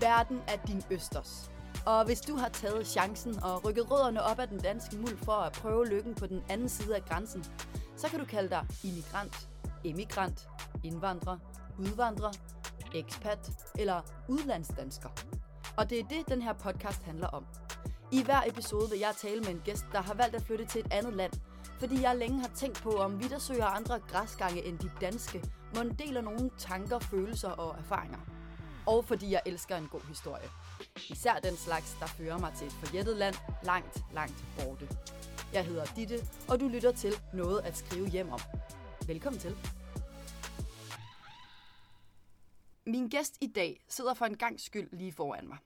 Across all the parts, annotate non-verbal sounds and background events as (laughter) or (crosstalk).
Verden er din østers. Og hvis du har taget chancen og rykket rødderne op af den danske muld for at prøve lykken på den anden side af grænsen, så kan du kalde dig immigrant, emigrant, indvandrer, udvandrer, ekspat eller udlandsdansker. Og det er det, den her podcast handler om. I hver episode vil jeg tale med en gæst, der har valgt at flytte til et andet land, fordi jeg længe har tænkt på, om vi, der søger andre græsgange end de danske, må deler nogle tanker, følelser og erfaringer. Og fordi jeg elsker en god historie. Især den slags, der fører mig til et forjættet land langt, langt borte. Jeg hedder Ditte, og du lytter til Noget at skrive hjem om. Velkommen til. Min gæst i dag sidder for en gang skyld lige foran mig.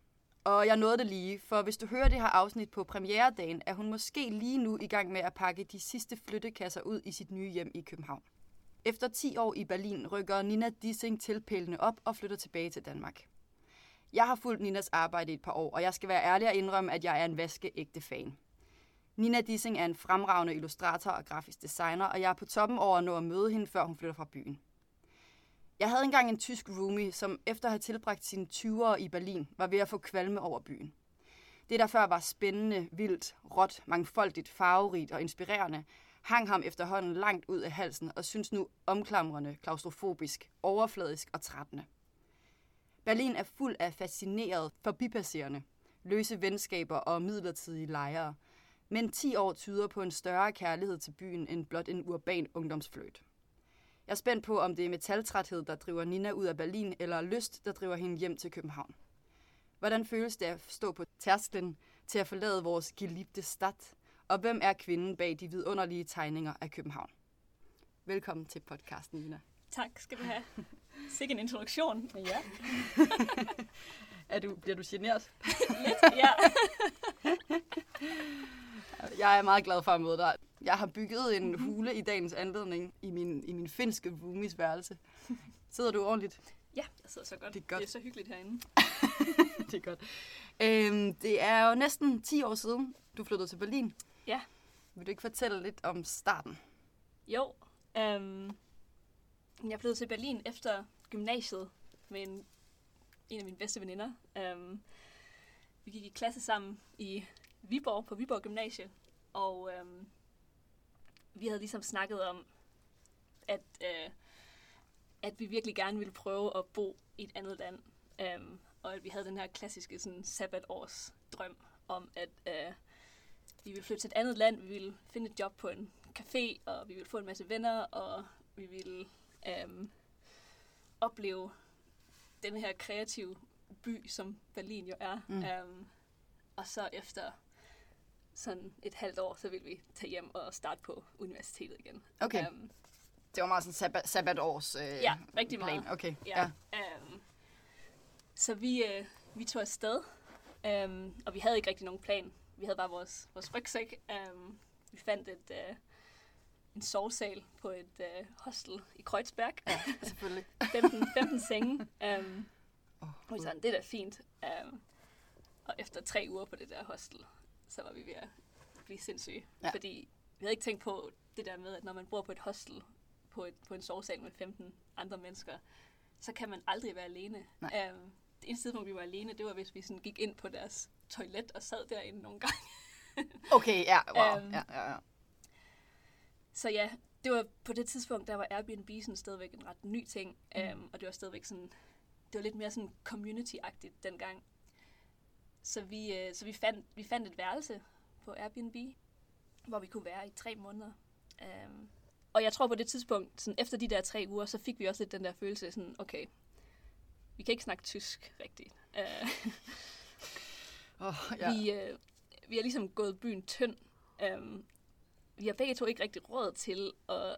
Og jeg nåede det lige, for hvis du hører det her afsnit på premieredagen, er hun måske lige nu i gang med at pakke de sidste flyttekasser ud i sit nye hjem i København. Efter 10 år i Berlin rykker Nina Dissing tilpælene op og flytter tilbage til Danmark. Jeg har fulgt Ninas arbejde i et par år, og jeg skal være ærlig og indrømme, at jeg er en vaskeægte fan. Nina Dissing er en fremragende illustrator og grafisk designer, og jeg er på toppen over at nå at møde hende, før hun flytter fra byen. Jeg havde engang en tysk roomie, som efter at have tilbragt sine 20'ere i Berlin, var ved at få kvalme over byen. Det, der før var spændende, vildt, råt, mangfoldigt, farverigt og inspirerende, hang ham efterhånden langt ud af halsen og synes nu omklamrende, klaustrofobisk, overfladisk og trættende. Berlin er fuld af fascineret forbipasserende, løse venskaber og midlertidige lejre, men 10 år tyder på en større kærlighed til byen end blot en urban ungdomsfløjt. Jeg er spændt på, om det er metaltræthed, der driver Nina ud af Berlin, eller lyst, der driver hende hjem til København. Hvordan føles det at stå på tærsklen til at forlade vores geliebte stad? Og hvem er kvinden bag de vidunderlige tegninger af København? Velkommen til podcasten, Nina. Tak skal du have. Sikke en introduktion. Ja. (laughs) er du, bliver du generet? Lidt, ja. (laughs) Jeg er meget glad for at møde dig. Jeg har bygget en hule i dagens anledning i min, i min finske roomies værelse. Sidder du ordentligt? Ja, jeg sidder så godt. Det er godt. Det er så hyggeligt herinde. (laughs) det er godt. Øhm, det er jo næsten 10 år siden, du flyttede til Berlin. Ja. Vil du ikke fortælle lidt om starten? Jo, øhm, jeg flyttede til Berlin efter gymnasiet med en, en af mine bedste veninder. Øhm, vi gik i klasse sammen i Viborg, på Viborg Gymnasie, og øhm, vi havde ligesom snakket om, at, øh, at vi virkelig gerne ville prøve at bo i et andet land. Øhm, og at vi havde den her klassiske sådan, sabbatårs drøm om, at øh, vi ville flytte til et andet land, vi ville finde et job på en café, og vi ville få en masse venner, og vi ville øhm, opleve den her kreative by, som Berlin jo er. Mm. Øhm, og så efter sådan et halvt år, så ville vi tage hjem og starte på universitetet igen. Okay. Øhm, Det var meget sådan sabbat, sabbatårs øh, Ja, rigtig plan. meget. Okay, ja. ja. Øhm, så vi, øh, vi tog afsted, øhm, og vi havde ikke rigtig nogen plan. Vi havde bare vores, vores rygsæk. Øhm, vi fandt et, øh, en sovesal på et øh, hostel i Kreuzberg. ja selvfølgelig. (laughs) 15, 15 senge. Um, Åh, og vi sådan, det er da fint. Um, og efter tre uger på det der hostel, så var vi ved at blive sindssyge. Ja. Fordi vi havde ikke tænkt på det der med, at når man bor på et hostel, på, et, på en sovesal med 15 andre mennesker, så kan man aldrig være alene. Nej. Um, det eneste tidspunkt, vi var alene, det var, hvis vi sådan gik ind på deres toilet og sad derinde nogle gange. (laughs) Okay, ja, wow. Øhm, ja, ja, ja. Så ja, det var på det tidspunkt, der var Airbnb sådan stadigvæk en ret ny ting, mm. um, og det var stadigvæk sådan, det var lidt mere sådan community-agtigt dengang. Så vi, øh, så vi fandt, vi fandt et værelse på Airbnb, hvor vi kunne være i tre måneder. Um, og jeg tror på det tidspunkt, sådan efter de der tre uger, så fik vi også lidt den der følelse sådan, okay, vi kan ikke snakke tysk rigtigt. Uh, (laughs) Oh, ja. ja. vi, øh, vi har ligesom gået byen tynd. Um, vi har begge to ikke rigtig råd til at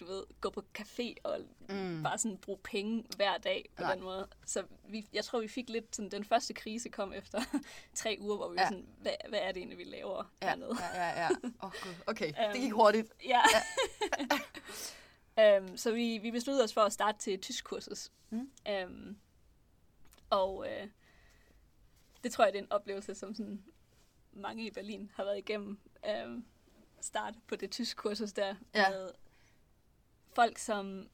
du ved, gå på café og Mm. bare sådan bruge penge hver dag på Nej. Den måde. Så vi, jeg tror, vi fik lidt sådan, den første krise kom efter (laughs) tre uger, hvor vi Ja. var sådan, hvad, hvad er det egentlig, vi laver Ja, hernede? ja, ja, ja. Oh, God. Okay, det gik Øhm, hurtigt. Ja. um, (laughs) så vi, vi besluttede os for at starte til tysk kursus. Mm. Um, og øh, det tror jeg, det er en oplevelse, som sådan mange i Berlin har været igennem. Um, start på det tysk kursus der Ja. med folk, som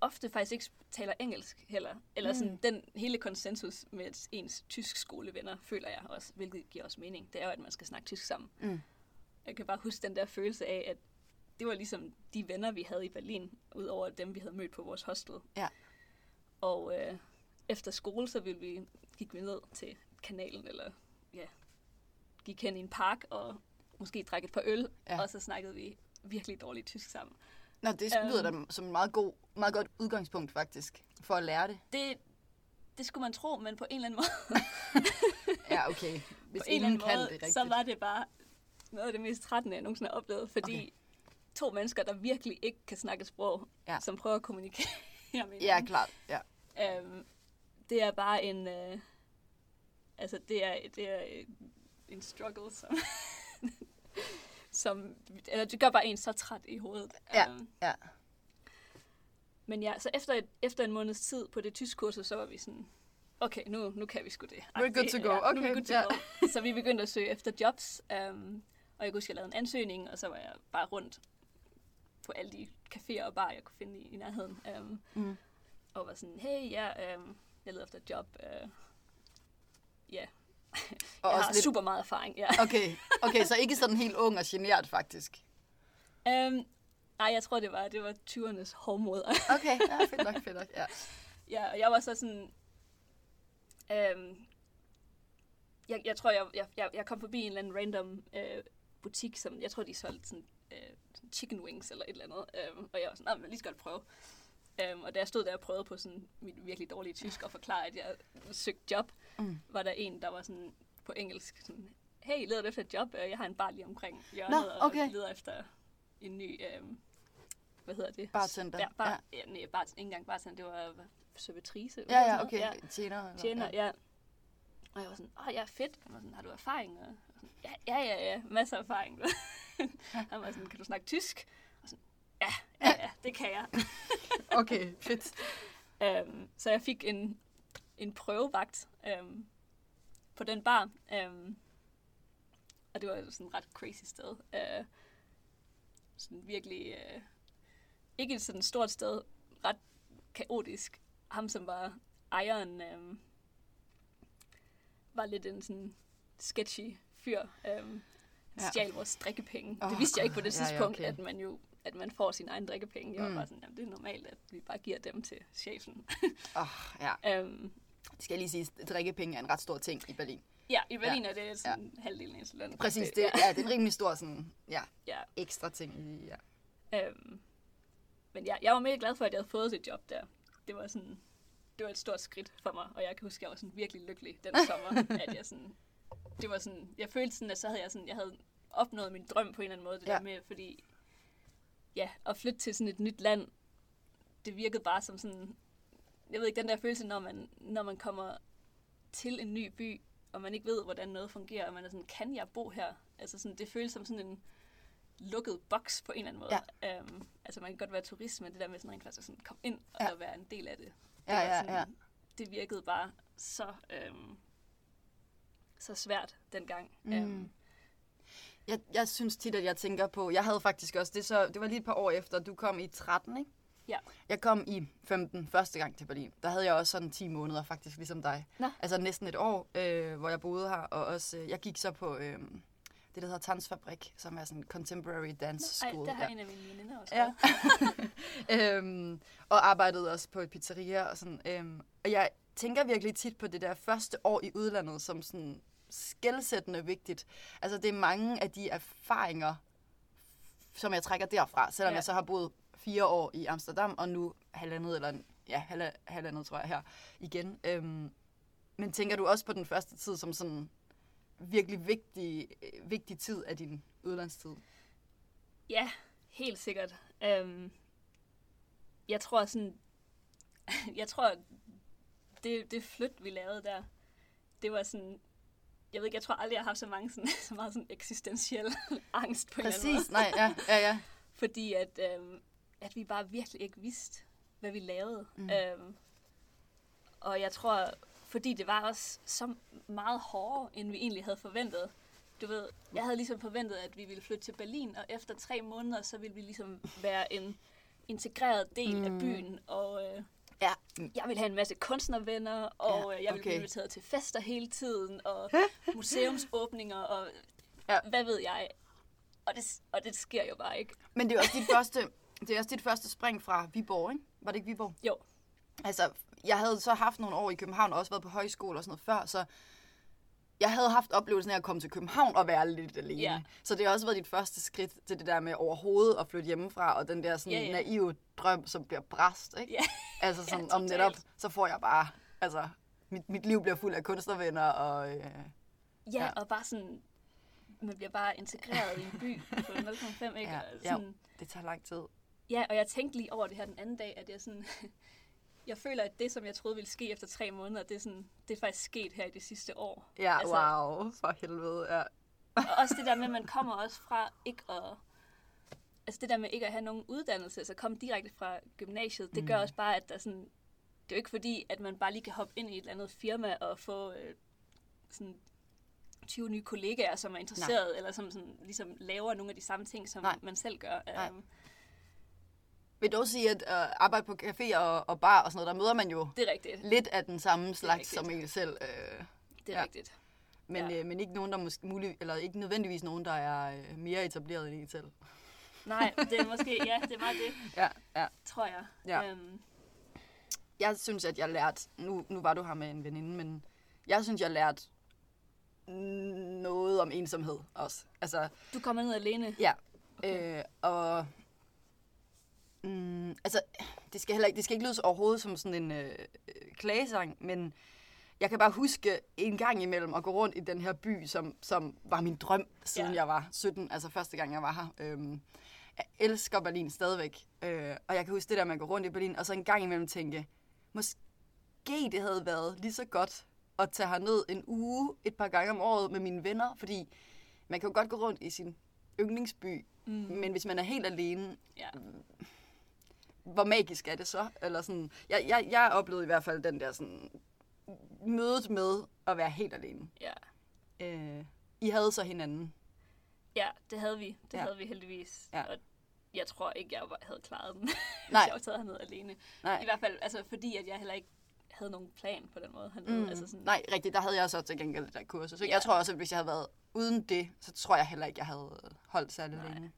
ofte faktisk ikke taler engelsk heller. Eller sådan, den hele konsensus med ens tysk skolevenner, føler jeg også, hvilket giver også mening. Det er jo, at man skal snakke tysk sammen. Mm. Jeg kan bare huske den der følelse af, at det var ligesom de venner, vi havde i Berlin, udover dem, vi havde mødt på vores hostel. Ja. Og øh, efter skole, så ville vi, gik vi ned til kanalen, eller ja, gik hen i en park, og måske drak et par øl, Ja. og så snakkede vi virkelig dårligt tysk sammen. Nå, det lyder da som en meget, god, meget godt udgangspunkt, faktisk, for at lære det. Det, det skulle man tro, men på en eller anden måde, (laughs) Ja, okay. (laughs) Hvis på en eller anden kan måde det rigtigt. så var det bare noget af det mest trættende, jeg nogensinde har oplevet, fordi Okay. to mennesker, der virkelig ikke kan snakke sprog, Ja. som prøver at kommunikere (laughs) med Ja, klart. Ja. Øhm, det er bare en... Øh, altså, det er, det er en- en struggle, som... (laughs) som eller det gør bare en så træt i hovedet. Ja. Øhm, Ja. men ja, så efter, et, efter en måneds tid på det tysk kursus, så var vi sådan, okay, nu, nu kan vi sgu det. We're good to go. Ja, nu er Okay, good to ja. go. Så vi begyndte at søge efter jobs, um, og jeg kunne huske, at jeg lavede en ansøgning, og så var jeg bare rundt på alle de caféer og barer, jeg kunne finde i, i nærheden. Um, Mm. og var sådan, hey, ja, um, jeg leder efter et job. Uh, ja, Og jeg også har lidt... super meget erfaring, ja. Okay. okay, så ikke sådan helt ung og genert, faktisk. Um, nej, jeg tror, det var, det var 20'ernes hårdmod. Okay, ja, fedt nok, fedt nok. Ja. (laughs) Ja, og jeg var så sådan... Øhm, jeg, jeg tror, jeg, jeg, jeg, kom forbi en eller anden random øh, butik, som jeg tror, de solgte sådan, øh, chicken wings eller et eller andet. Øhm, og jeg var sådan, nej, men lige godt prøve. Øhm, og da jeg stod der og prøvede på sådan mit virkelig dårlige tysk og forklare, at jeg søgte job, Mm. var der en, der var sådan på engelsk sådan, hey, leder du efter et job? Øh, Jeg har en bar lige omkring hjørnet, Nå, okay. og leder efter en ny, øhm, hvad hedder det? Bartender. Ja, bar, Ja. ja. nej, bar, ikke engang bartender, det var servitrice. Ja, ja, okay. Ja. Tjener. Tjener, ja. ja. Og jeg var sådan, åh, ja, fedt. Han var sådan, har du erfaring? Og jeg sådan, ja, ja, ja, ja, masser af erfaring. (laughs) Han var sådan, kan du snakke tysk? Og sådan, ja, ja, ja, det kan jeg. (laughs) Okay, fedt. Um, så jeg fik en, en prøvevagt um, på den bar. Um, og det var sådan et ret crazy sted. Uh, sådan virkelig... Uh, ikke et sådan stort sted. Ret kaotisk. Ham, som var ejeren, um, var lidt en sådan sketchy fyr. Ja. stjal vores drikkepenge. Åh, det vidste jeg ikke på det ja, ja, tidspunkt, okay. at man jo at man får sin egen drikkepenge. Jeg var Mm. bare sådan, jamen, det er normalt, at vi bare giver dem til chefen. Oh, ja. um, (laughs) Det skal jeg lige sige, at drikkepenge er en ret stor ting i Berlin. ja, i Berlin er det sådan ja. halvdelen af ens løn. Præcis, det, ja. ja, det er en rimelig stor sådan, ja, ja. ekstra ting. i- Ja. Um, men ja, jeg var mega glad for, at jeg havde fået det job der. Det var sådan, det var et stort skridt for mig, og jeg kan huske, at jeg var sådan virkelig lykkelig den (laughs) sommer, at jeg sådan, det var sådan, jeg følte sådan, at så havde jeg sådan, jeg havde opnået min drøm på en eller anden måde, det Ja. ja. der med, fordi, ja, at flytte til sådan et nyt land, det virkede bare som sådan, jeg ved ikke, den der følelse, når man, når man kommer til en ny by, og man ikke ved, hvordan noget fungerer, og man er sådan, kan jeg bo her? Altså sådan, det føles som sådan en lukket boks på en eller anden måde. Ja. Um, altså man kan godt være turist, men det der med sådan rent faktisk sådan komme ind og Ja. være en del af det, det, Ja, ja, sådan, ja. det virkede bare så, øhm, så svært dengang. Mm. Øhm, Jeg, jeg synes tit, at jeg tænker på, jeg havde faktisk også, det, så, det var lige et par år efter, du kom i 13, ikke? Ja. Jeg kom i 15 første gang til Berlin. Der havde jeg også sådan 10 måneder faktisk, ligesom dig. Nå. Altså næsten et år, øh, hvor jeg boede her. Og også, øh, jeg gik så på øh, det, der hedder Tanzfabrik, som er sådan en contemporary dance ej, school. der har ja. en af mine veninder også. Ja. (laughs) øhm, og arbejdede også på et pizzeria og sådan. Øhm, og jeg tænker virkelig tit på det der første år i udlandet som sådan skældsættende vigtigt. Altså det er mange af de erfaringer, som jeg trækker derfra, selvom. Ja. jeg så har boet fire år i Amsterdam, og nu halvandet, eller ja, halva- halvandet tror jeg her igen. Øhm, men tænker du også på den første tid som sådan virkelig vigtig, vigtig tid af din udlandstid? ja, helt sikkert. Øhm, jeg tror sådan, (laughs) jeg tror, det, det flyt, vi lavede der, det var sådan, jeg ved ikke, jeg tror aldrig, jeg har haft så, mange sådan, (laughs) så meget sådan eksistentiel (laughs) angst på en eller anden måde. Præcis, nej, ja, ja, ja. Fordi at, øhm, at vi bare virkelig ikke vidste, hvad vi lavede. Mm. Øhm, og jeg tror, fordi det var også så meget hårdere, end vi egentlig havde forventet. Du ved, jeg havde ligesom forventet, at vi ville flytte til Berlin, og efter tre måneder, så ville vi ligesom være en, integreret del mm. af byen, og øh, Ja. jeg vil have en masse kunstnervenner, og Ja, øh, jeg vil blive okay. inviteret til fester hele tiden, og museumsåbninger, og Ja. ja. hvad ved jeg. Og det, og det sker jo bare ikke. Men det er også dit første, det er også dit første spring fra Viborg, ikke? Var det ikke Viborg? Jo, Altså, jeg havde så haft nogle år i København, og også været på højskole og sådan noget før, så jeg havde haft oplevelsen af at komme til København og være lidt alene. Ja. Så det har også været dit første skridt til det der med overhovedet at flytte hjemmefra, og den der sådan Ja, ja. naive drøm, som bliver bræst, ikke? Ja. (laughs) Altså sådan, Ja, om netop, så får jeg bare, altså, mit, mit liv bliver fuld af kunstnervenner, og øh, ja, Ja. og bare sådan, man bliver bare integreret i en by på 0,5, ikke? Ja, sådan, det tager lang tid. Ja, og jeg tænkte lige over det her den anden dag, at jeg sådan... (laughs) jeg føler, at det, som jeg troede ville ske efter tre måneder, det er, sådan, det er faktisk sket her i det sidste år. Ja, Altså- wow, for helvede, ja. Og også det der med, at man kommer også fra ikke at... Altså det der med ikke at have nogen uddannelse, så komme direkte fra gymnasiet, det gør Mm. også bare, at der sådan... Det er jo ikke fordi, at man bare lige kan hoppe ind i et eller andet firma og få øh, sådan 20 nye kollegaer, som er interesseret, eller som sådan, ligesom laver nogle af de samme ting, som Nej. man selv gør. Nej. Um, Vil du også sige, at øh, arbejde på café og, og bar og sådan noget, der møder man jo det er rigtigt. lidt af den samme slags som en selv. Øh, Det er Ja. rigtigt. men, Ja. øh, men ikke nogen, der måske mulig, eller ikke nødvendigvis nogen, der er øh, mere etableret end en selv. Nej, det er måske, ja, det er meget det. (laughs) Ja, ja. tror jeg. Ja. Øhm, Jeg synes, at jeg lærte, nu, nu var du her med en veninde, men jeg synes, jeg lærte noget om ensomhed også. Altså, du kommer ned alene. Ja. Okay. Øh, og mm, altså, det skal heller ikke, det skal ikke lyde overhovedet som sådan en øh, øh, klagesang, men jeg kan bare huske en gang imellem at gå rundt i den her by, som, som var min drøm, siden Ja. jeg var 17, altså første gang jeg var her. Øhm, jeg elsker Berlin stadigvæk, øh, og jeg kan huske det der med at gå rundt i Berlin, og så en gang imellem tænke, måske det havde været lige så godt at tage herned en uge, et par gange om året med mine venner, fordi man kan jo godt gå rundt i sin yndlingsby, Mm. men hvis man er helt alene, Ja. Hvor magisk er det så? Eller sådan, jeg, jeg, jeg oplevede i hvert fald den der sådan, mødet med at være helt alene. ja. Øh, I havde så hinanden. Ja, det havde vi. Det Ja. havde vi heldigvis. Ja. Og jeg tror ikke, jeg havde klaret den, hvis (laughs) Nej. jeg var taget herned alene. Nej. I hvert fald, altså fordi at jeg heller ikke havde nogen plan på den måde hernede. Mm, Altså sådan, Nej, rigtigt. Der havde jeg så til gengæld det der kursus. Så Ja. jeg tror også, at hvis jeg havde været uden det, så tror jeg heller ikke, jeg havde holdt særlig Nej. længe.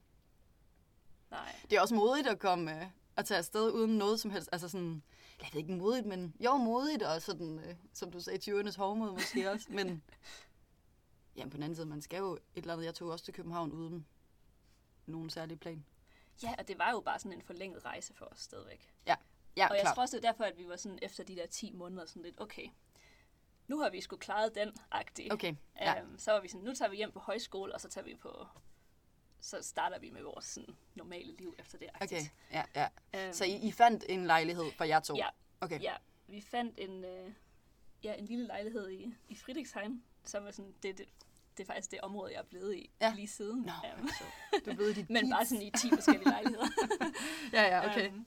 nej. Det er også modigt at komme øh, at tage afsted uden noget som helst. Altså sådan, jeg ved ikke modigt, men jo modigt og sådan, øh, som du sagde, 20'ernes hovmod måske (laughs) også. Men jamen, på den anden side, man skal jo et eller andet. Jeg tog også til København uden nogen særlig plan. Ja, og det var jo bare sådan en forlænget rejse for os stadigvæk. Ja, og jeg klart. tror også, det er derfor, at vi var sådan efter de der 10 måneder sådan lidt, okay, nu har vi sgu klaret den agtig. Okay, ja. Øhm, så var vi sådan, nu tager vi hjem på højskole, og så tager vi på, så starter vi med vores sådan, normale liv efter det. Okay, agtigt. ja, ja. Øhm, Så I, I fandt en lejlighed for jer to? Ja, Okay. ja, vi fandt en, øh, ja, en lille lejlighed i, i Friedrichshain, som er sådan, det, det, det er faktisk det område, jeg er blevet i Ja. lige siden. Nå, Øhm, så du er blevet (laughs) dit men bare sådan i 10 forskellige lejligheder. (laughs) Ja, ja, okay. Øhm,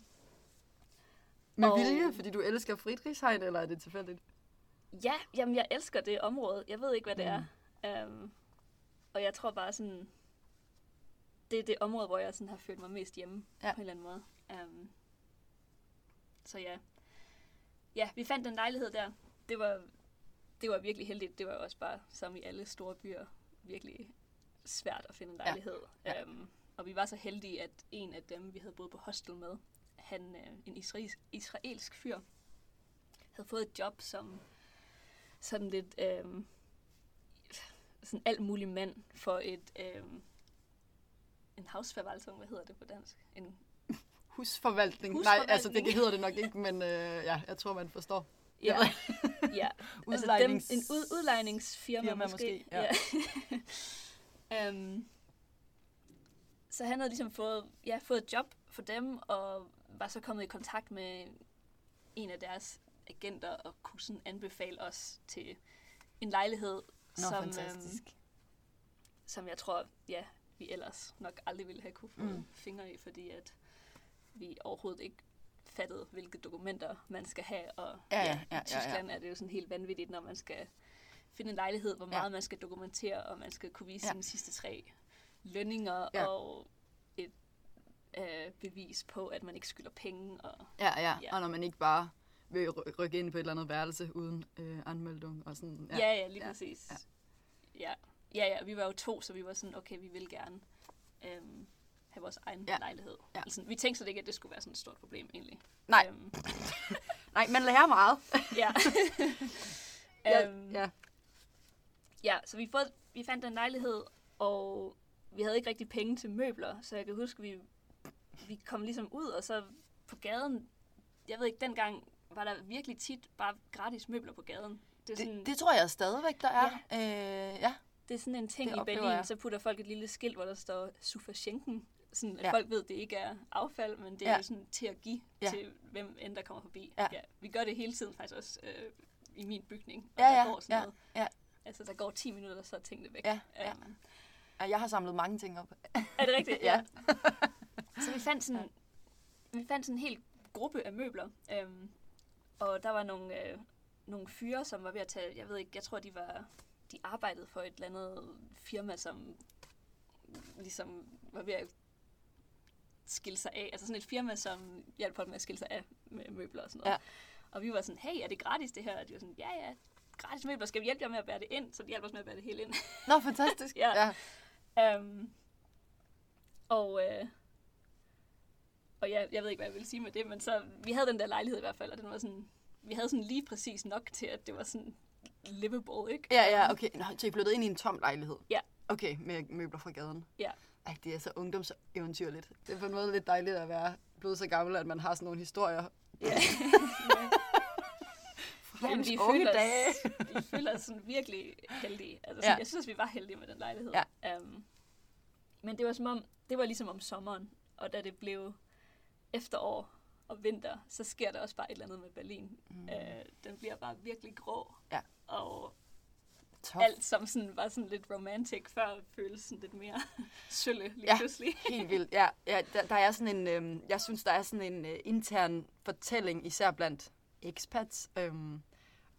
Med og- vilje, fordi du elsker Friedrichshain, eller er det tilfældigt? ja, jamen jeg elsker det område. Jeg ved ikke, hvad det Mm. er. Um, og jeg tror bare sådan, det er det område, hvor jeg sådan har følt mig mest hjemme Ja. på en eller anden måde. Um, så ja. Ja, vi fandt en lejlighed der. Det var, det var virkelig heldigt. Det var også bare, som i alle store byer, virkelig svært at finde en Ja. lejlighed. Ja. Um, og vi var så heldige, at en af dem, vi havde boet på hostel med, han, øh, en israelsk, israelsk fyr, havde fået et job som sådan lidt øh, sådan alt mulig mand for et øh, en havsforvaltung, hvad hedder det på dansk? En, Husforvaltning. Nej, Husforvaltning. altså det hedder det nok ikke, men øh, ja, jeg tror, man forstår. ja, (laughs) ja. (laughs) Altså dem, en ud, udlejningsfirma Firma måske. måske, ja. ja. um, (laughs) så han havde ligesom fået, ja, fået et job for dem, og var så kommet i kontakt med en af deres agenter, og kunne sådan anbefale os til en lejlighed, Nå, som, fantastisk. øhm, som jeg tror, ja, vi ellers nok aldrig ville have kunne få Mm. fingre i, fordi at vi overhovedet ikke fattede, hvilke dokumenter man skal have, og Ja, ja, ja, ja, i Tyskland er det jo sådan helt vanvittigt, når man skal finde en lejlighed, hvor Ja. meget man skal dokumentere, og man skal kunne vise Ja. sine sidste tre lønninger, Ja. og et øh, bevis på, at man ikke skylder penge. Og, Ja, ja, Ja. og når man ikke bare vil ry- rykke ind på et eller andet værelse uden øh, anmeldung og sådan. ja, ja, ja lige Ja, ja, præcis. ja. Ja. Ja, ja, vi var jo to, så vi var sådan, okay, vi vil gerne øhm, have vores egen Ja. lejlighed. Ja. Altså, vi tænkte slet ikke, at det skulle være sådan et stort problem, egentlig. Nej, Øhm, (laughs) nej, man lærer meget. (laughs) ja. ja, øhm, ja. Ja, så vi, fået, vi fandt en lejlighed, og vi havde ikke rigtig penge til møbler, så jeg kan huske, vi, vi kom ligesom ud, og så på gaden, jeg ved ikke, dengang var der virkelig tit bare gratis møbler på gaden. Det er sådan, Det, det tror jeg stadigvæk, der er. Ja. Øh, ja. Det er sådan en ting det i Berlin, jeg. så putter folk et lille skilt, hvor der står Sufaschenken, sådan at Ja. folk ved, at det ikke er affald, men det er Ja. ja. sådan til at give Ja. til hvem end der kommer forbi. Ja. Ja, vi gør det hele tiden faktisk også øh, i min bygning, og Ja, der ja, går sådan ja, noget. ja. Altså, der går 10 minutter, så er tingene væk. Ja, ja. Øhm, ja. Jeg har samlet mange ting op. Er det rigtigt? (laughs) Ja. (laughs) Så vi fandt sådan, vi fandt sådan en hel gruppe af møbler. Øhm, og der var nogle, øh, nogle fyre, som var ved at tage, jeg ved ikke, jeg tror, de var, de arbejdede for et eller andet firma, som ligesom var ved at skille sig af. Altså sådan et firma, som hjalp folk med at skille sig af med møbler og sådan noget. Ja. Og vi var sådan, hey, er det gratis det her? Og de var sådan, ja, ja, gratis møbler, skal vi hjælpe jer med at bære det ind? Så de hjalp os med at bære det hele ind. Nå, fantastisk. (laughs) Ja. ja. Um, og, øh, og ja, jeg ved ikke, hvad jeg ville sige med det, men så, vi havde den der lejlighed i hvert fald, og den var sådan, vi havde sådan lige præcis nok til, at det var sådan livable, ikke? Ja, ja, okay. Nå, så I flyttede ind i en tom lejlighed? Ja. Okay, med møbler fra gaden? Ja. Ej, det er så ungdomseventyrligt. Det er på en måde lidt dejligt at være blevet så gammel, at man har sådan nogle historier. Ja. (laughs) fra Jamen, vi unge føler, dage. vi føler os sådan virkelig heldige. Altså, Ja. sådan, Jeg synes, vi var heldige med den lejlighed. Ja. Um, men det var som om, det var ligesom om sommeren, og da det blev efterår og vinter, så sker der også bare et eller andet med Berlin. Mm. Uh, den bliver bare virkelig grå. Ja. Og Top. alt, som sådan var sådan lidt romantic før, føles sådan lidt mere (laughs) sølle lige Ja. pludselig. (laughs) Helt vildt. Ja, ja der, der er sådan en, øhm, jeg synes, der er sådan en øh, intern fortælling, især blandt expats, øhm,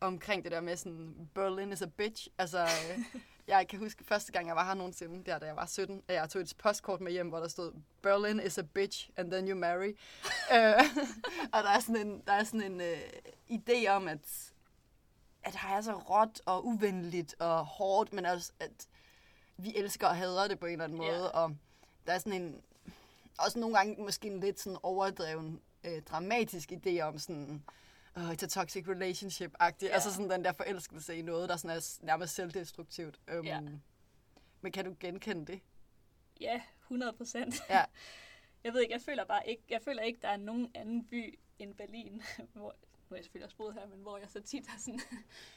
omkring det der med sådan, Berlin is a bitch. Altså, øh, jeg kan huske første gang, jeg var her nogensinde, der da jeg var 17, at jeg tog et postkort med hjem, hvor der stod, Berlin is a bitch, and then you marry. øh, (laughs) og der er sådan en, der er sådan en øh, idé om, at, at her er så råt og uvenligt og hårdt, men også, at vi elsker og hader det på en eller anden måde, og der er sådan en, også nogle gange måske en lidt sådan overdreven, øh, dramatisk idé om sådan, oh, it's a toxic relationship-agtigt. Ja. Altså sådan den der forelskelse i noget, der sådan er nærmest selvdestruktivt. Um, Ja. Men kan du genkende det? Ja, 100 procent. Ja. (laughs) Jeg ved ikke, jeg føler bare ikke, jeg føler ikke, der er nogen anden by end Berlin, (laughs) hvor, nu har jeg selvfølgelig også boet her, men hvor jeg så tit har sådan,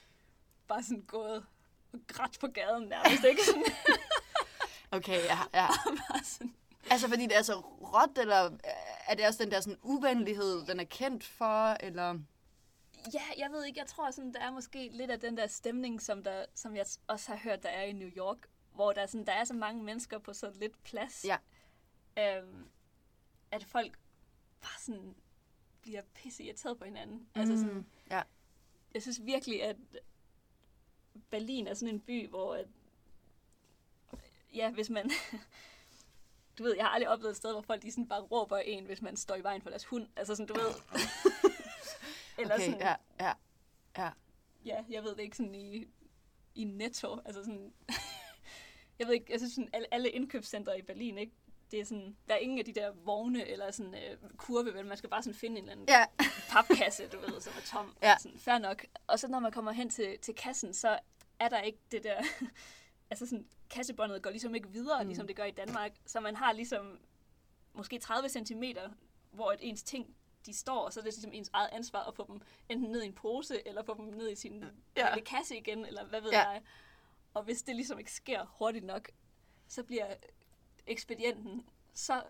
(laughs) bare sådan gået og grædt på gaden nærmest, ikke? Sådan, (laughs) (laughs) Okay, ja, ja. bare sådan, Altså fordi det er så råt, eller er det også den der sådan uvenlighed, den er kendt for, eller... ja, jeg ved ikke, jeg tror sådan, der er måske lidt af den der stemning, som, der, som jeg også har hørt, der er i New York, hvor der, er sådan, der er så mange mennesker på så lidt plads, Ja. øhm, at folk bare sådan bliver pisse irriteret på hinanden. Altså sådan, Mm, ja. jeg synes virkelig, at Berlin er sådan en by, hvor at, ja, hvis man... (laughs) Du ved, jeg har aldrig oplevet et sted, hvor folk de sådan bare råber en, hvis man står i vejen for deres hund. Altså sådan, du ved... (laughs) Eller Okay, sådan, ja, ja, ja. ja, jeg ved det ikke sådan i, i Netto. Altså sådan... (laughs) jeg ved ikke, jeg synes sådan, alle, alle indkøbscentre i Berlin, ikke? Det er sådan, der er ingen af de der vogne eller sådan øh, kurve, vel? Man skal bare sådan finde en eller anden Ja, (laughs) papkasse, du ved, som er tom. Ja. Sådan, fair nok. Og så når man kommer hen til, til kassen, så er der ikke det der... (laughs) altså sådan, kassebåndet går ligesom ikke videre, Mm. mm. ligesom det gør i Danmark. Så man har ligesom måske 30 cm, hvor at ens ting de står, og så er det ligesom ens eget ansvar at få dem enten ned i en pose, eller få dem ned i sin Ja. ja. lille kasse igen, eller hvad ved Ja. jeg. Og hvis det ligesom ikke sker hurtigt nok, så bliver ekspedienten så,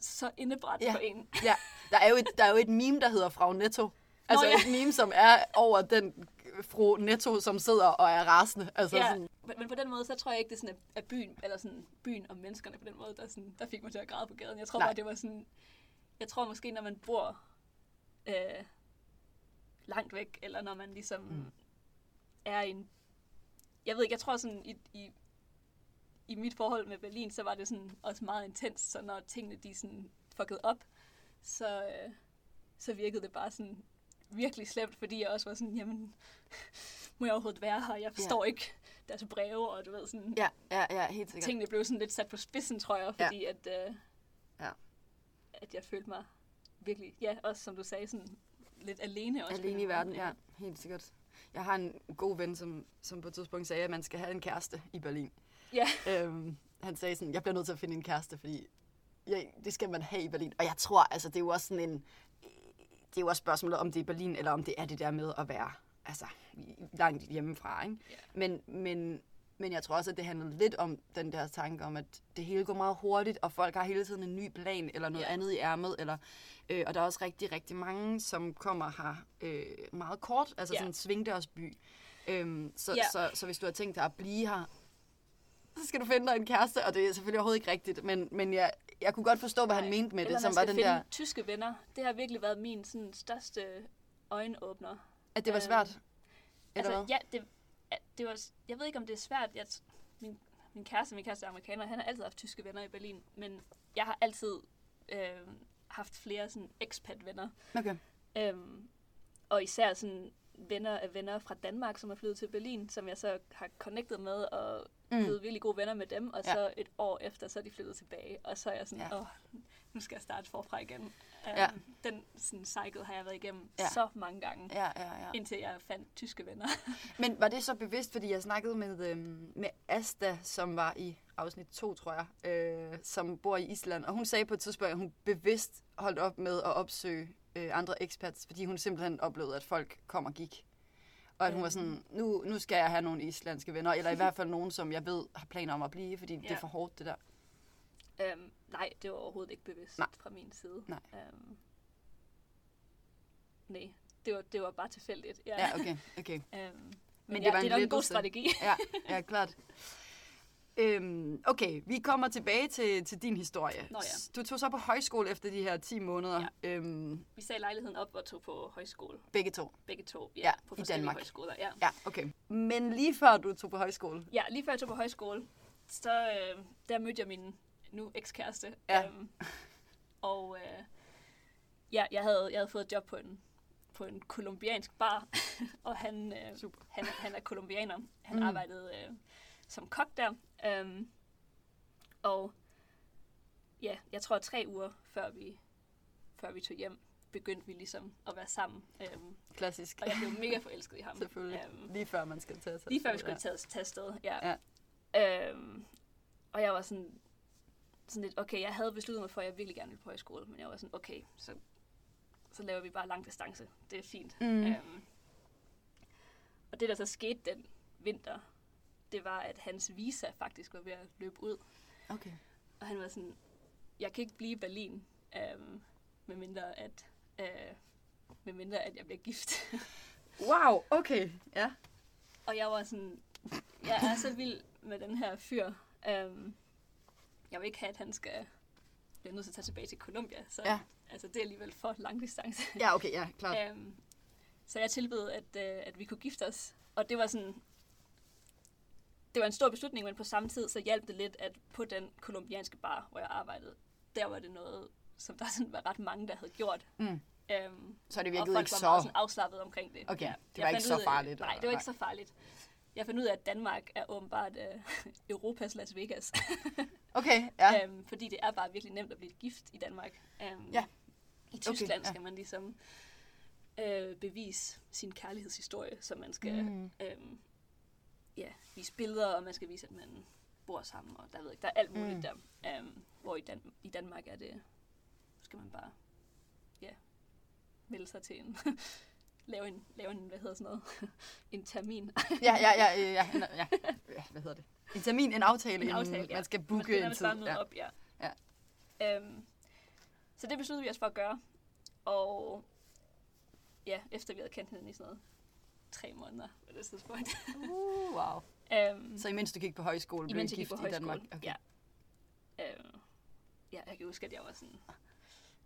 så indebrændt Ja. på en. (laughs) ja. Der er, jo et, der er jo et meme, der hedder Frau Netto. Altså ja. et meme, som er over den fru Netto, som sidder og er rasende. Altså ja, sådan, men, på den måde, så tror jeg ikke, det er sådan, at- byen, eller sådan byen og menneskerne på den måde, der, sådan, der fik mig til at græde på gaden. Jeg tror Nej. bare, det var sådan, jeg tror måske, når man bor øh, langt væk, eller når man ligesom mm. er i en, jeg ved ikke, jeg tror sådan, i, i, i mit forhold med Berlin, så var det sådan også meget intens, så når tingene de sådan fucket op, så, øh, så virkede det bare sådan virkelig slemt, fordi jeg også var sådan, jamen, (laughs) må jeg overhovedet være her? Jeg forstår ja. ikke deres breve, og du ved sådan, Ja, ja, ja, helt sikkert. tingene blev sådan lidt sat på spidsen, tror jeg, Ja. fordi at, øh, Ja. at jeg følte mig virkelig, ja, også som du sagde, sådan lidt alene også. Alene i verden, ja, helt sikkert. Jeg har en god ven, som, som på et tidspunkt sagde, at man skal have en kæreste i Berlin. Ja, Øhm, han sagde sådan, jeg bliver nødt til at finde en kæreste, fordi ja, det skal man have i Berlin. Og jeg tror, altså det er jo også sådan en, det er jo også spørgsmålet, om det er Berlin, eller om det er det der med at være altså, langt hjemmefra. Ikke? Ja. Men, men, men jeg tror også, at det handler lidt om den der tanke om, at det hele går meget hurtigt, og folk har hele tiden en ny plan, eller noget Ja. andet i ærmet. Eller, øh, og der er også rigtig, rigtig mange, som kommer her øh, meget kort, altså Ja. sådan en svingdørsby. Øhm, så, Ja. så, så hvis du har tænkt dig at blive her, så skal du finde dig en kæreste, og det er selvfølgelig overhovedet ikke rigtigt, men, men jeg, jeg kunne godt forstå, hvad han Nej. mente med Eller det, som var den der, tyske venner. Det har virkelig været min sådan, største øjenåbner. at det var øh, svært. Eller Altså, hvad? ja, det, det var, jeg ved ikke, om det er svært. Jeg, min, min kæreste, min kæreste er amerikaner, han har altid haft tyske venner i Berlin, men jeg har altid øh, haft flere sådan expat-venner. Okay. Øhm, og især sådan venner af venner fra Danmark, som er flyttet til Berlin, som jeg så har connected med og Mm. blevet virkelig gode venner med dem. Og Ja. så et år efter, så er de flyttet tilbage. Og så er jeg sådan, Ja. åh, nu skal jeg starte forfra igen. Um, Ja. Den sådan, cycle har jeg været igennem Ja. så mange gange, Ja, ja, ja. indtil jeg fandt tyske venner. (laughs) Men var det så bevidst, fordi jeg snakkede med, øhm, med Asta, som var i afsnit 2, tror jeg, øh, som bor i Island, og hun sagde på et tidspunkt, at hun bevidst holdt op med at opsøge øh, andre expats, fordi hun simpelthen oplevede, at folk kom og gik. Og at hun var sådan, nu, nu skal jeg have nogle islandske venner, eller i hvert fald nogen, som jeg ved har planer om at blive, fordi det Ja. er for hårdt, det der. um, nej, det var overhovedet ikke bevidst Nej. fra min side. Nej. Um, nej, det var, det var bare tilfældigt. Ja. Ja, okay, okay. Um, (laughs) men, Men det ja, var det er nok en god strategi. Ja, (laughs) ja klart. Øhm, okay, vi kommer tilbage til, til din historie. Nå ja. Du tog så på højskole efter de her 10 måneder. Ja. Øhm, Vi sagde lejligheden op og tog på højskole. begge to. Begge to. Ja, Ja, på i Danmark. højskoler. Ja. Ja, okay. Men lige før du tog på højskole. ja, lige før jeg tog på højskole, så øh, der mødte jeg min nu ekskæreste. Ja. Øhm, og øh, ja, jeg havde, jeg havde fået et job på en, på en kolumbiansk bar, (laughs) og han, øh, Super. han, han er kolumbianer. Han mm. arbejdede øh, som kok der. Øhm, og ja, jeg tror tre uger før vi, før vi tog hjem, begyndte vi ligesom at være sammen. Øhm, Klassisk. og jeg blev mega forelsket i ham. (laughs) Selvfølgelig. Øhm, Lige før man skal tage sig. Lige før vi skulle tage, tage afsted, ja. ja. Øhm, og jeg var sådan, sådan lidt, okay, jeg havde besluttet mig for, at jeg virkelig gerne ville på højskole, men jeg var sådan, okay, så, så laver vi bare lang distance. Det er fint. Mm. Øhm, og det, der så skete den vinter, det var, at hans visa faktisk var ved at løbe ud. Okay. Og han var sådan, jeg kan ikke blive i Berlin, øhm, medmindre at, øh, medmindre at jeg bliver gift. (laughs) Wow, okay. Ja. Og jeg var sådan, jeg er så vild med den her fyr. Um, jeg vil ikke have, at han skal blive nødt til at tage tilbage til Colombia. Så Ja. altså, det er alligevel for lang distance. Ja, okay, ja, klart. um, så jeg tilbød, at, uh, at vi kunne gifte os. Og det var sådan, det var en stor beslutning, men på samme tid så hjalp det lidt, at på den kolumbianske bar, hvor jeg arbejdede, der var det noget, som der (laughs) sådan var ret mange, der havde gjort. Mm. Um, Så det og virkede folk ikke var så... meget sådan afslappet omkring det. Okay, det Jeg var ikke så ud farligt, Nej, eller- det var nej. ikke så farligt. Jeg fandt ud af, at Danmark er åbenbart uh, (laughs) Europas Las Vegas. (laughs) Okay, ja. ja. um, fordi det er bare virkelig nemt at blive gift i Danmark. Um, Ja. I Tyskland ja. okay, skal man ligesom øh, bevise sin kærlighedshistorie, så man skal Mm. øhm, ja, vise billeder, og man skal vise, at man bor sammen, og der, ved ikke, der er alt muligt Mm. der. Um, hvor i, Dan- i Danmark er det, skal man bare ja, melde sig til en, (laughs) lave en, lave en, hvad hedder sådan noget, (laughs) en termin. (laughs) Ja, ja, ja, ja, ja, ja, hvad hedder det? En termin, en aftale, En aftale, ja. man skal man booke skal en tid. Ja. op, ja. Ja. Um, så det besluttede vi os for at gøre, og ja, efter vi havde kendt hinanden i sådan noget tre måneder på det tidspunkt. Uh, wow. um, (laughs) Så imens du gik på højskole, blev gik gift i Danmark? højskole. Ja. Øhm, ja, jeg kan huske, at jeg var sådan...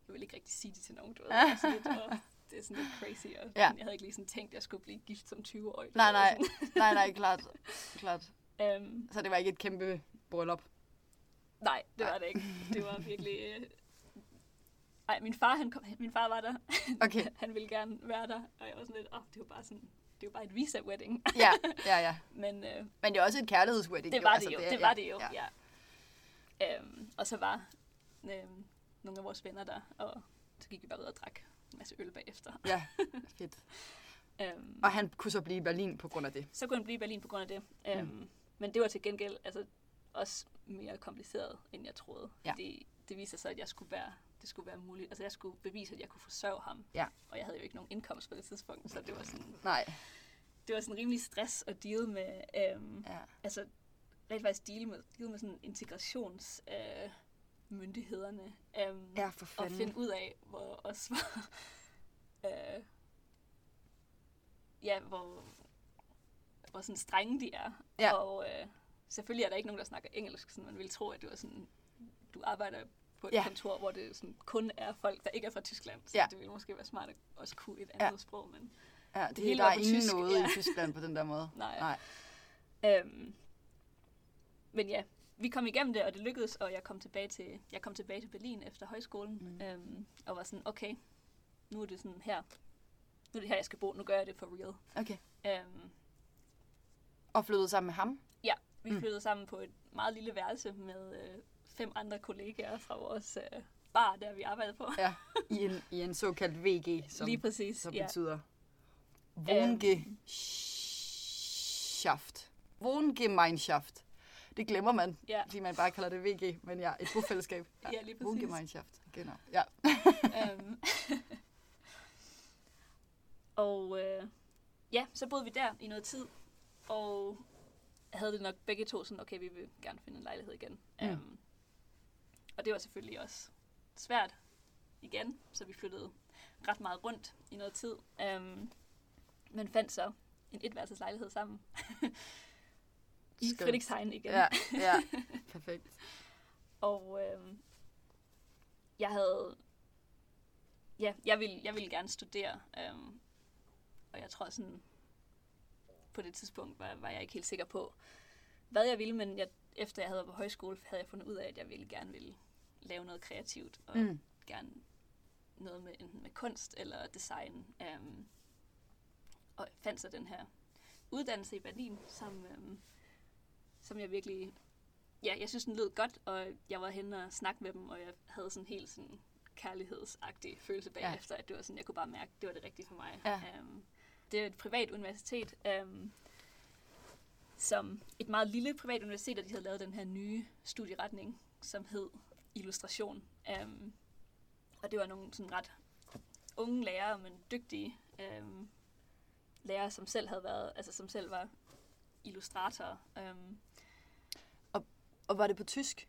Jeg ville ikke rigtig sige det til nogen, du ved. Sådan lidt, åh, (laughs) det er sådan lidt crazy, og Ja. jeg havde ikke lige sådan tænkt, at jeg skulle blive gift som 20-årig. Nej, nej, (laughs) nej, nej, klart. klart. Øhm, Så det var ikke et kæmpe bryllup? nej, det var det ikke. Det var virkelig... Øh, Ej, min far, han kom, min far var der. Okay. han ville gerne være der, og jeg var sådan lidt, åh, oh, det var bare sådan, det var bare et visa-wedding. Ja, (laughs) ja, ja. Men øh, Men det er også et kærlighedswedding. det var altså, det jo, er- det var det jo, ja. ja. ja. Øhm, og så var øhm, nogle af vores venner der, og så gik vi bare ud og drak en masse øl bagefter. Ja, (laughs) fedt. Øhm, Og han kunne så blive i Berlin på grund af det. så kunne han blive i Berlin på grund af det. Øhm, Mm. Men det var til gengæld altså, også mere kompliceret, end jeg troede. Ja. Fordi det viser sig, at jeg skulle være, det skulle være muligt. Altså jeg skulle bevise, at jeg kunne forsørge ham. Ja. Og jeg havde jo ikke nogen indkomst på det tidspunkt, så det var sådan, Nej. det var sådan rimelig stress at deal med, øhm, Ja. altså rent faktisk deal med, deal med sådan integrations øh, myndighederne. Øhm, Ja, for og fanden. finde ud af, hvor også var, (laughs) øh, ja, hvor, hvor sådan strenge de er. Ja. Og øh, selvfølgelig er der ikke nogen, der snakker engelsk, så man ville tro, at du er sådan, du arbejder på et Ja. ja. kontor, hvor det sådan kun er folk, der ikke er fra Tyskland. Så Ja. det ville måske være smart at også kunne et Ja. andet sprog, men Ja, det, hele der er ingen tysk, noget ja. i Tyskland på den der måde. (laughs) nej. Nej. Øhm, men ja, vi kom igennem det, og det lykkedes, og jeg kom tilbage til, jeg kom tilbage til Berlin efter højskolen, Mm. mm. øhm, og var sådan, okay, nu er det sådan her, nu er det her, jeg skal bo, nu gør jeg det for real. Okay. Øhm, Og flyttede sammen med ham? vi Mm. flyttede sammen på et meget lille værelse med øh, fem andre kollegaer fra vores øh, bar, der vi arbejdede på. Ja. I en, (laughs) i en såkaldt VG, som, Lige præcis, som ja. betyder Wohngeschaft. Wohngemeinschaft. Det glemmer man, Ja, fordi man bare kalder det VG, men ja, et bofællesskab. (laughs) ja, lige præcis. Wohngemeinschaft. Genau. Ja. (laughs) øhm. og øh, ja, så boede vi der i noget tid, og havde det nok begge to sådan, okay, vi vil gerne finde en lejlighed igen. Mm. Øhm, og det var selvfølgelig også svært igen, så vi flyttede ret meget rundt i noget tid. Øhm, men fandt så en etværelseslejlighed sammen. (laughs) I. Friedrichshain igen. ja, ja. (laughs) Perfekt. Og øhm, jeg havde... Ja, jeg ville, jeg ville gerne studere. Øhm, og jeg tror sådan... På det tidspunkt var, var jeg ikke helt sikker på, hvad jeg ville, men jeg, efter jeg havde været på højskole, havde jeg fundet ud af, at jeg ville gerne ville lave noget kreativt, og mm. Gerne noget med enten med kunst eller design. Øhm, og fandt så den her uddannelse i Berlin, som, øhm, som jeg virkelig ja, jeg synes, den lød godt, og jeg var henne og snakke med dem, og jeg havde sådan helt sådan kærlighedsagtig følelse Ja. bagefter, at det var sådan, jeg kunne bare mærke, at det var det rigtige for mig. Ja. Um, det er et privat universitet, um, som et meget lille privat universitet, og de havde lavet den her nye studieretning, som hed illustration. Um, og det var nogle sådan ret unge lærere, men dygtige um, lærere, som selv havde været, altså som selv var illustratorer. Um, Og var det på tysk?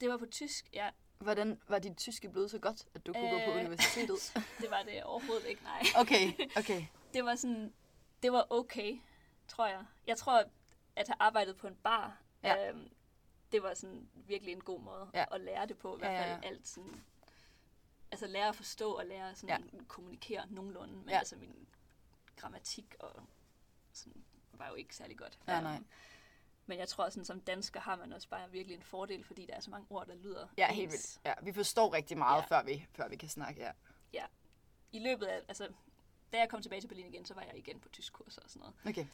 det var på tysk, ja. Hvordan var dit tyske blevet så godt, at du kunne gå på Øh. universitetet? (laughs) Det var det overhovedet ikke, nej. Okay, okay. (laughs) Det var sådan, det var okay, tror jeg. Jeg tror, at have arbejdet på en bar, Ja. øhm, det var sådan virkelig en god måde Ja. at lære det på. I hvert Ja, ja, fald ja. alt sådan, altså lære at forstå og lære sådan ja. kommunikere nogenlunde. Men Ja. altså min grammatik og sådan, var jo ikke særlig godt. Ja, Øhm, nej. Men jeg tror, sådan som dansker har man også bare virkelig en fordel, fordi der er så mange ord, der lyder Ja, helt vildt. Ja, vi forstår rigtig meget, Ja. før, vi, før vi kan snakke. Ja. I løbet af, altså, da jeg kom tilbage til Berlin igen, så var jeg igen på tysk kurser og sådan noget. Okay.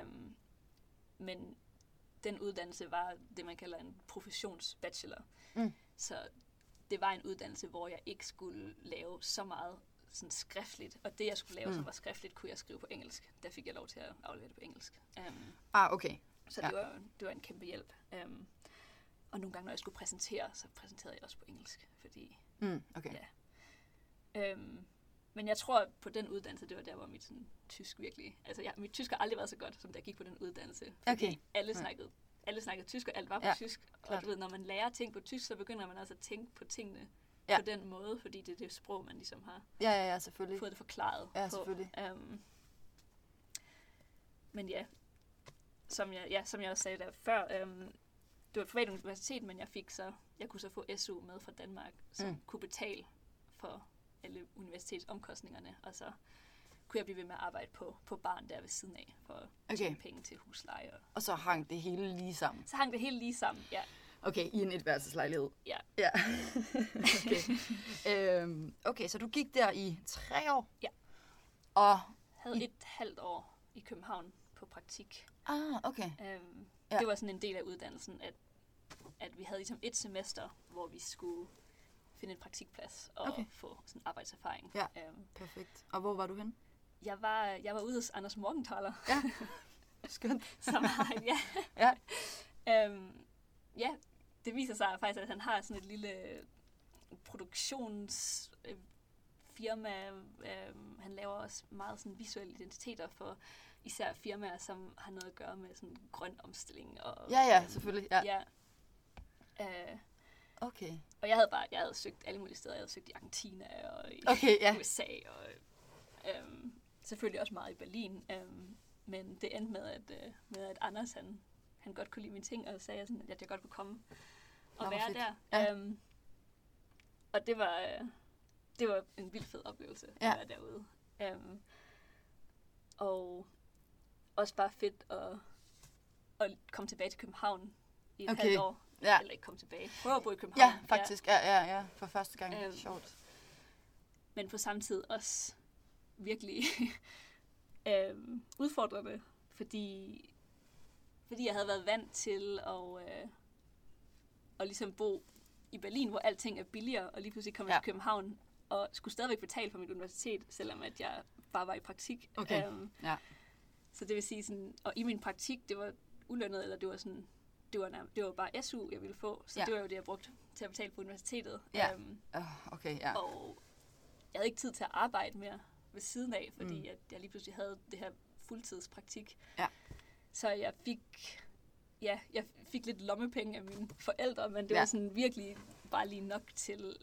Øhm, men den uddannelse var det, man kalder en professionsbachelor. Mm. Så det var en uddannelse, hvor jeg ikke skulle lave så meget sådan skriftligt. Og det, jeg skulle lave, mm. Som var skriftligt, kunne jeg skrive på engelsk. Der fik jeg lov til at aflevere det på engelsk. Um, Ah, okay. så Ja. det, var, det var en kæmpe hjælp. Um, og nogle gange, når jeg skulle præsentere, så præsenterede jeg også på engelsk. Fordi, Mm, okay. Ja. um, men jeg tror, på den uddannelse, det var der, hvor mit sådan, tysk virkelig... Altså, jeg, mit tysk har aldrig været så godt, som da jeg gik på den uddannelse. Fordi Okay. alle Ja. snakkede, alle snakkede tysk, og alt var på Ja, tysk. Og klart. du ved, når man lærer ting på tysk, så begynder man også at tænke på tingene Ja. ja. på den måde, fordi det er det sprog, man ligesom har Ja, ja, ja, selvfølgelig. fået det forklaret Ja, på. selvfølgelig. Um, men ja, som jeg, ja, som jeg også sagde der før, um, det var et privat universitet, men jeg fik så, jeg kunne så få SU med fra Danmark, som mm. kunne betale for alle universitetsomkostningerne, og så kunne jeg blive ved med at arbejde på, på barn der ved siden af, for at Okay. tjene penge til husleje. Og Og så hang det hele lige sammen. så hang det hele lige sammen, ja. Okay, i en etværelseslejlighed. Ja. Ja. (laughs) okay. øhm, okay, så du gik der i tre år? Ja. Og, Havde et halvt år i København på praktik. ah, okay. Øhm, ja. Det var sådan en del af uddannelsen, at, at vi havde ligesom et semester, hvor vi skulle finde en praktikplads og Okay. få sådan arbejdserfaring. Ja. Øhm, Perfekt. Og hvor var du hen? jeg, var, jeg var ude hos Anders Morgenthaler, Ja. (laughs) Skønt. som har ja. (laughs) Ja. øhm, ja, det viser sig faktisk, at han har sådan et lille produktionsfirma. firma. Øhm, han laver også meget sådan visuelle identiteter for især firmaer, som har noget at gøre med sådan grøn omstilling. Og, Ja, ja, øhm, selvfølgelig. Ja. ja. Øh, Okay. og jeg havde bare, jeg havde søgt alle mulige steder. Jeg havde søgt i Argentina og i Okay, ja. USA, og øhm, selvfølgelig også meget i Berlin. Øhm, men det endte med, at, øh, med, at Anders, han, han godt kunne lide mine ting, og sagde, sådan, at jeg godt kunne komme og Nå, være fedt. der. Ja. Øhm, og det var, øh, det var en vild fed oplevelse Ja. at være derude. Øhm, og også bare fedt at, at komme tilbage til København i et Okay. halvt år. Ja. Eller ikke komme tilbage. Prøve at bo i København. Ja, faktisk. Ja, ja, ja. For første gang. Øhm. Sjovt. men på samme tid også virkelig (laughs) øhm, udfordrende, fordi, fordi jeg havde været vant til at, øh, at ligesom bo i Berlin, hvor alting er billigere, og lige pludselig kom jeg Ja. til København og skulle stadigvæk betale for mit universitet, selvom at jeg bare var i praktik. Okay, Øhm, ja. Så det vil sige sådan, og i min praktik, det var ulønnet, eller det var sådan, det var, nærmest, det var bare SU, jeg ville få, så Ja. det var jo det, jeg brugte til at betale på universitetet. Ja. Øhm, Uh, okay, ja. og jeg havde ikke tid til at arbejde mere ved siden af, fordi Mm. at jeg lige pludselig havde det her fuldtidspraktik. Ja. Så jeg fik, ja, jeg fik lidt lommepenge af mine forældre, men det Ja. ja. var sådan virkelig bare lige nok til,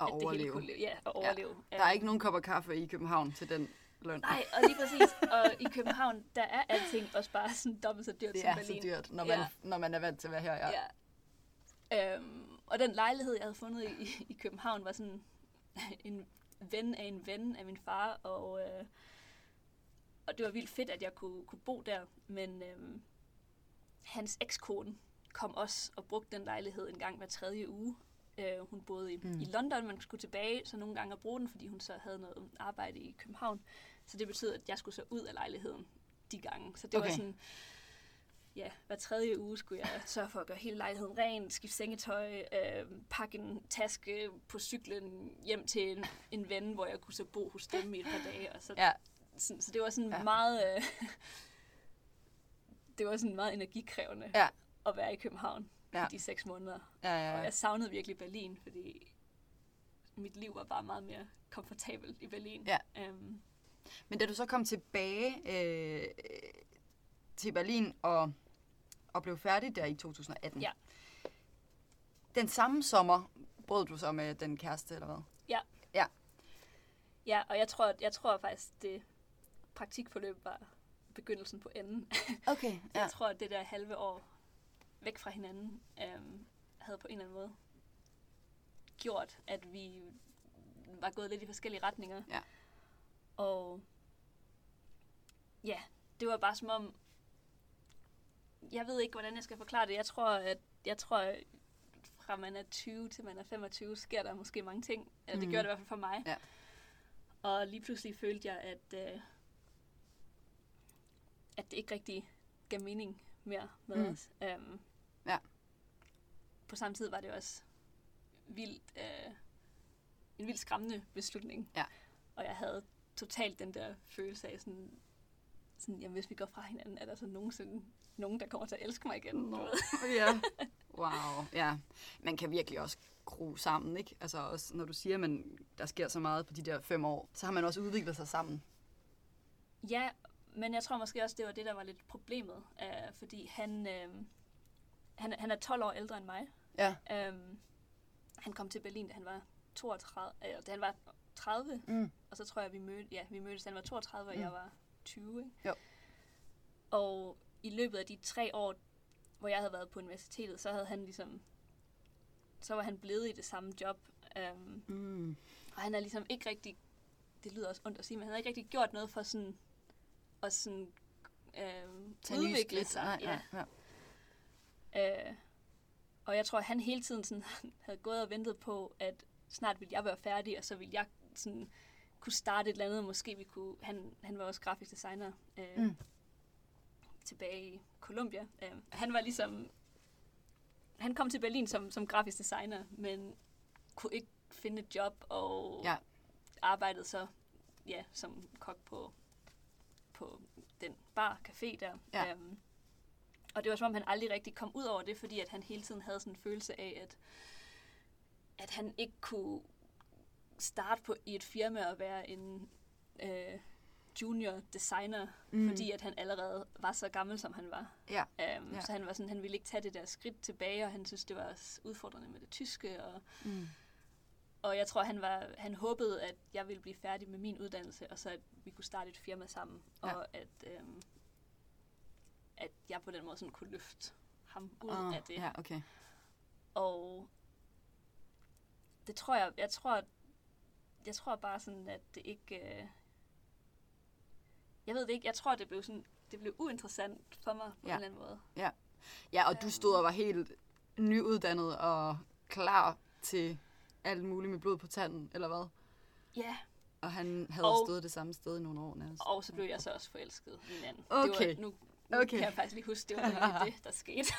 At at det hele overleve. kunne. Ja, at overleve. Der er ikke nogen kopper kaffe i København til den løn. Nej, og lige præcis. Og i København, der er alting også bare sådan dobbelt så dyrt det som er Berlin. så dyrt, når man, Ja. når man er vant til at være her. Ja. Ja. Øhm, og den lejlighed, jeg havde fundet i, i København, var sådan (laughs) en ven af en ven af min far, og, øh, og det var vildt fedt, at jeg kunne, kunne bo der, men øhm, hans ekskone kom også og brugte den lejlighed en gang hver tredje uge. Øh, hun boede i, Mm. mm. i London, man skulle tilbage så nogle gange og bruge den, fordi hun så havde noget arbejde i København. Så det betød, at jeg skulle så ud af lejligheden de gange. Så det Okay. var sådan, ja, hver tredje uge skulle jeg sørge for at gøre hele lejligheden ren, skifte sengetøj, øh, pakke en taske på cyklen hjem til en, en ven, hvor jeg kunne så bo hos dem i et par dage. Og så, Ja. sådan, så det var sådan Ja. meget... Øh, (laughs) det var sådan meget energikrævende Ja. at være i København Ja. i de seks måneder. Ja, ja, Og ja. jeg savnede virkelig Berlin, fordi mit liv var bare meget mere komfortabelt i Berlin. Ja. Um, Men da du så kom tilbage øh, til Berlin og, og blev færdig der i 2018, Ja. den samme sommer brød du så med den kæreste, eller hvad? ja, og jeg tror, jeg tror faktisk, det praktikforløb var begyndelsen på enden. (laughs) Okay, ja. Jeg tror, at det der halve år væk fra hinanden um, havde på en eller anden måde gjort, at vi var gået lidt i forskellige retninger. Ja. Og ja, det var bare som om, jeg ved ikke, hvordan jeg skal forklare det. Jeg tror, at jeg tror, at fra man er 20 til man er 25, sker der måske mange ting. Eller det Mhm. gjorde det i hvert fald for mig. Ja. Og lige pludselig følte jeg, at, øh, at det ikke rigtig gav mening mere med Mm. mm. os. Um, Ja. På samme tid var det også vildt, øh, en vildt skræmmende beslutning. Ja. Og jeg havde totalt den der følelse af sådan, sådan jamen, hvis vi går fra hinanden, er der så nogensinde nogen, der kommer til at elske mig igen? Nå. ja. (laughs) Wow, ja. Man kan virkelig også gro sammen, ikke? Altså også, når du siger, at der sker så meget på de der fem år, så har man også udviklet sig sammen. Ja, men jeg tror måske også, det var det, der var lidt problemet. Øh, fordi han, øh, han, han er 12 år ældre end mig. Ja. Um, han kom til Berlin, da han var 32, eller da han var 30, Mm. og så tror jeg, vi mødte, ja, vi mødtes, han var 32, og Mm. jeg var 20, ikke? Jo. Og i løbet af de tre år, hvor jeg havde været på universitetet, så havde han ligesom, så var han blevet i det samme job. Um, Mm. og han er ligesom ikke rigtig, det lyder også ondt at sige, men han har ikke rigtig gjort noget for sådan, at sådan, øhm, udvikle sig. Nej, ja. nej, ja. Øh, Og jeg tror, at han hele tiden sådan, (laughs) havde gået og ventet på, at snart ville jeg være færdig, og så ville jeg sådan, kunne starte et eller andet. Måske vi kunne... Han, han var også grafisk designer øh, Mm. tilbage i Columbia. Øh, han var ligesom... Han kom til Berlin som, som grafisk designer, men kunne ikke finde et job, og Ja. arbejdede så ja, som kok på, på den bar, café der. Ja. Øhm, og det var som om, han aldrig rigtig kom ud over det, fordi at han hele tiden havde sådan en følelse af, at, at han ikke kunne starte på i et firma og være en øh, junior designer, Mm. fordi at han allerede var så gammel, som han var. Ja. Um, Ja. Så han var sådan, han ville ikke tage det der skridt tilbage, og han synes, det var udfordrende med det tyske. Og, Mm. og jeg tror, han, var, han håbede, at jeg ville blive færdig med min uddannelse, og så at vi kunne starte et firma sammen. Ja. Og at, øhm, at jeg på den måde sådan kunne løfte ham ud Ah, af det. Ja, okay. Og det tror jeg, jeg tror, jeg tror bare sådan, at det ikke, øh, jeg ved det ikke, jeg tror, det blev sådan, det blev uinteressant for mig på Ja. en eller anden måde. Ja, og du stod og var helt nyuddannet og klar til alt muligt med blod på tanden, eller hvad? Ja, Og han havde Og- stået det samme sted i nogle år nærmest. og så blev jeg så også forelsket i hinanden. Okay. Det var, nu, nu Okay. kan jeg faktisk lige huske, det var (laughs) det, der skete.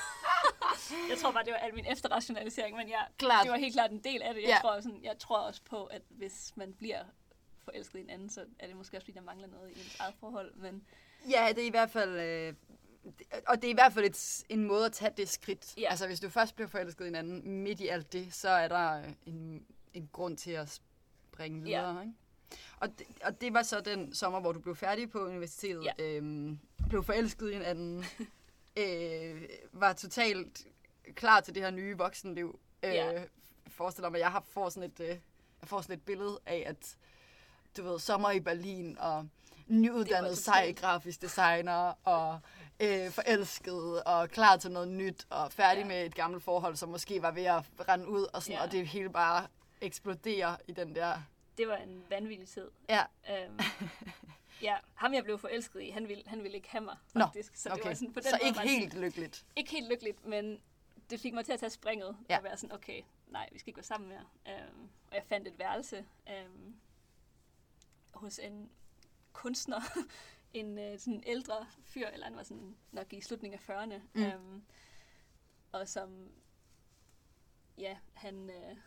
Jeg tror bare, det var al min efterrationalisering, men jeg, Klart. det var helt klart en del af det. Jeg, Ja. tror, sådan, jeg tror også på, at hvis man bliver forelsket i en anden, så er det måske også, fordi der mangler noget i ens eget forhold. Men Ja, det er i hvert fald... Øh, og det er i hvert fald et, en måde at tage det skridt. Ja. Altså, hvis du først bliver forelsket i hinanden midt i alt det, så er der øh, en, en grund til at springe videre, ikke? Og det, og det var så den sommer, hvor du blev færdig på universitetet, Ja. øhm, blev forelsket i hinanden, (laughs) øh, var totalt klar til det her nye voksenliv. Øh, Ja. Forestiller mig, jeg har får sådan et, øh, jeg får sådan et billede af, at du ved, sommer i Berlin, og nyuddannet sej grafisk designer, og øh, forelsket, og klar til noget nyt, og færdig Ja. med et gammelt forhold, som måske var ved at rende ud, og, sådan, Ja. og det hele bare eksploderer i den der... det var en vanvittig tid. Ja, Øhm, (laughs) ja, ham jeg blev forelsket i, han ville, han ville ikke have mig, Nå, faktisk. så det okay. var sådan, på den så måde ikke helt lykkeligt. Sådan, ikke helt lykkeligt, men det fik mig til at tage springet Ja. og være sådan, okay, nej, vi skal ikke være sammen mere. Øhm, og jeg fandt et værelse øhm, hos en kunstner, (laughs) en øh, sådan ældre fyr, eller han var sådan nok i slutningen af 40'erne, Mm. øhm, og som, ja, han, øh,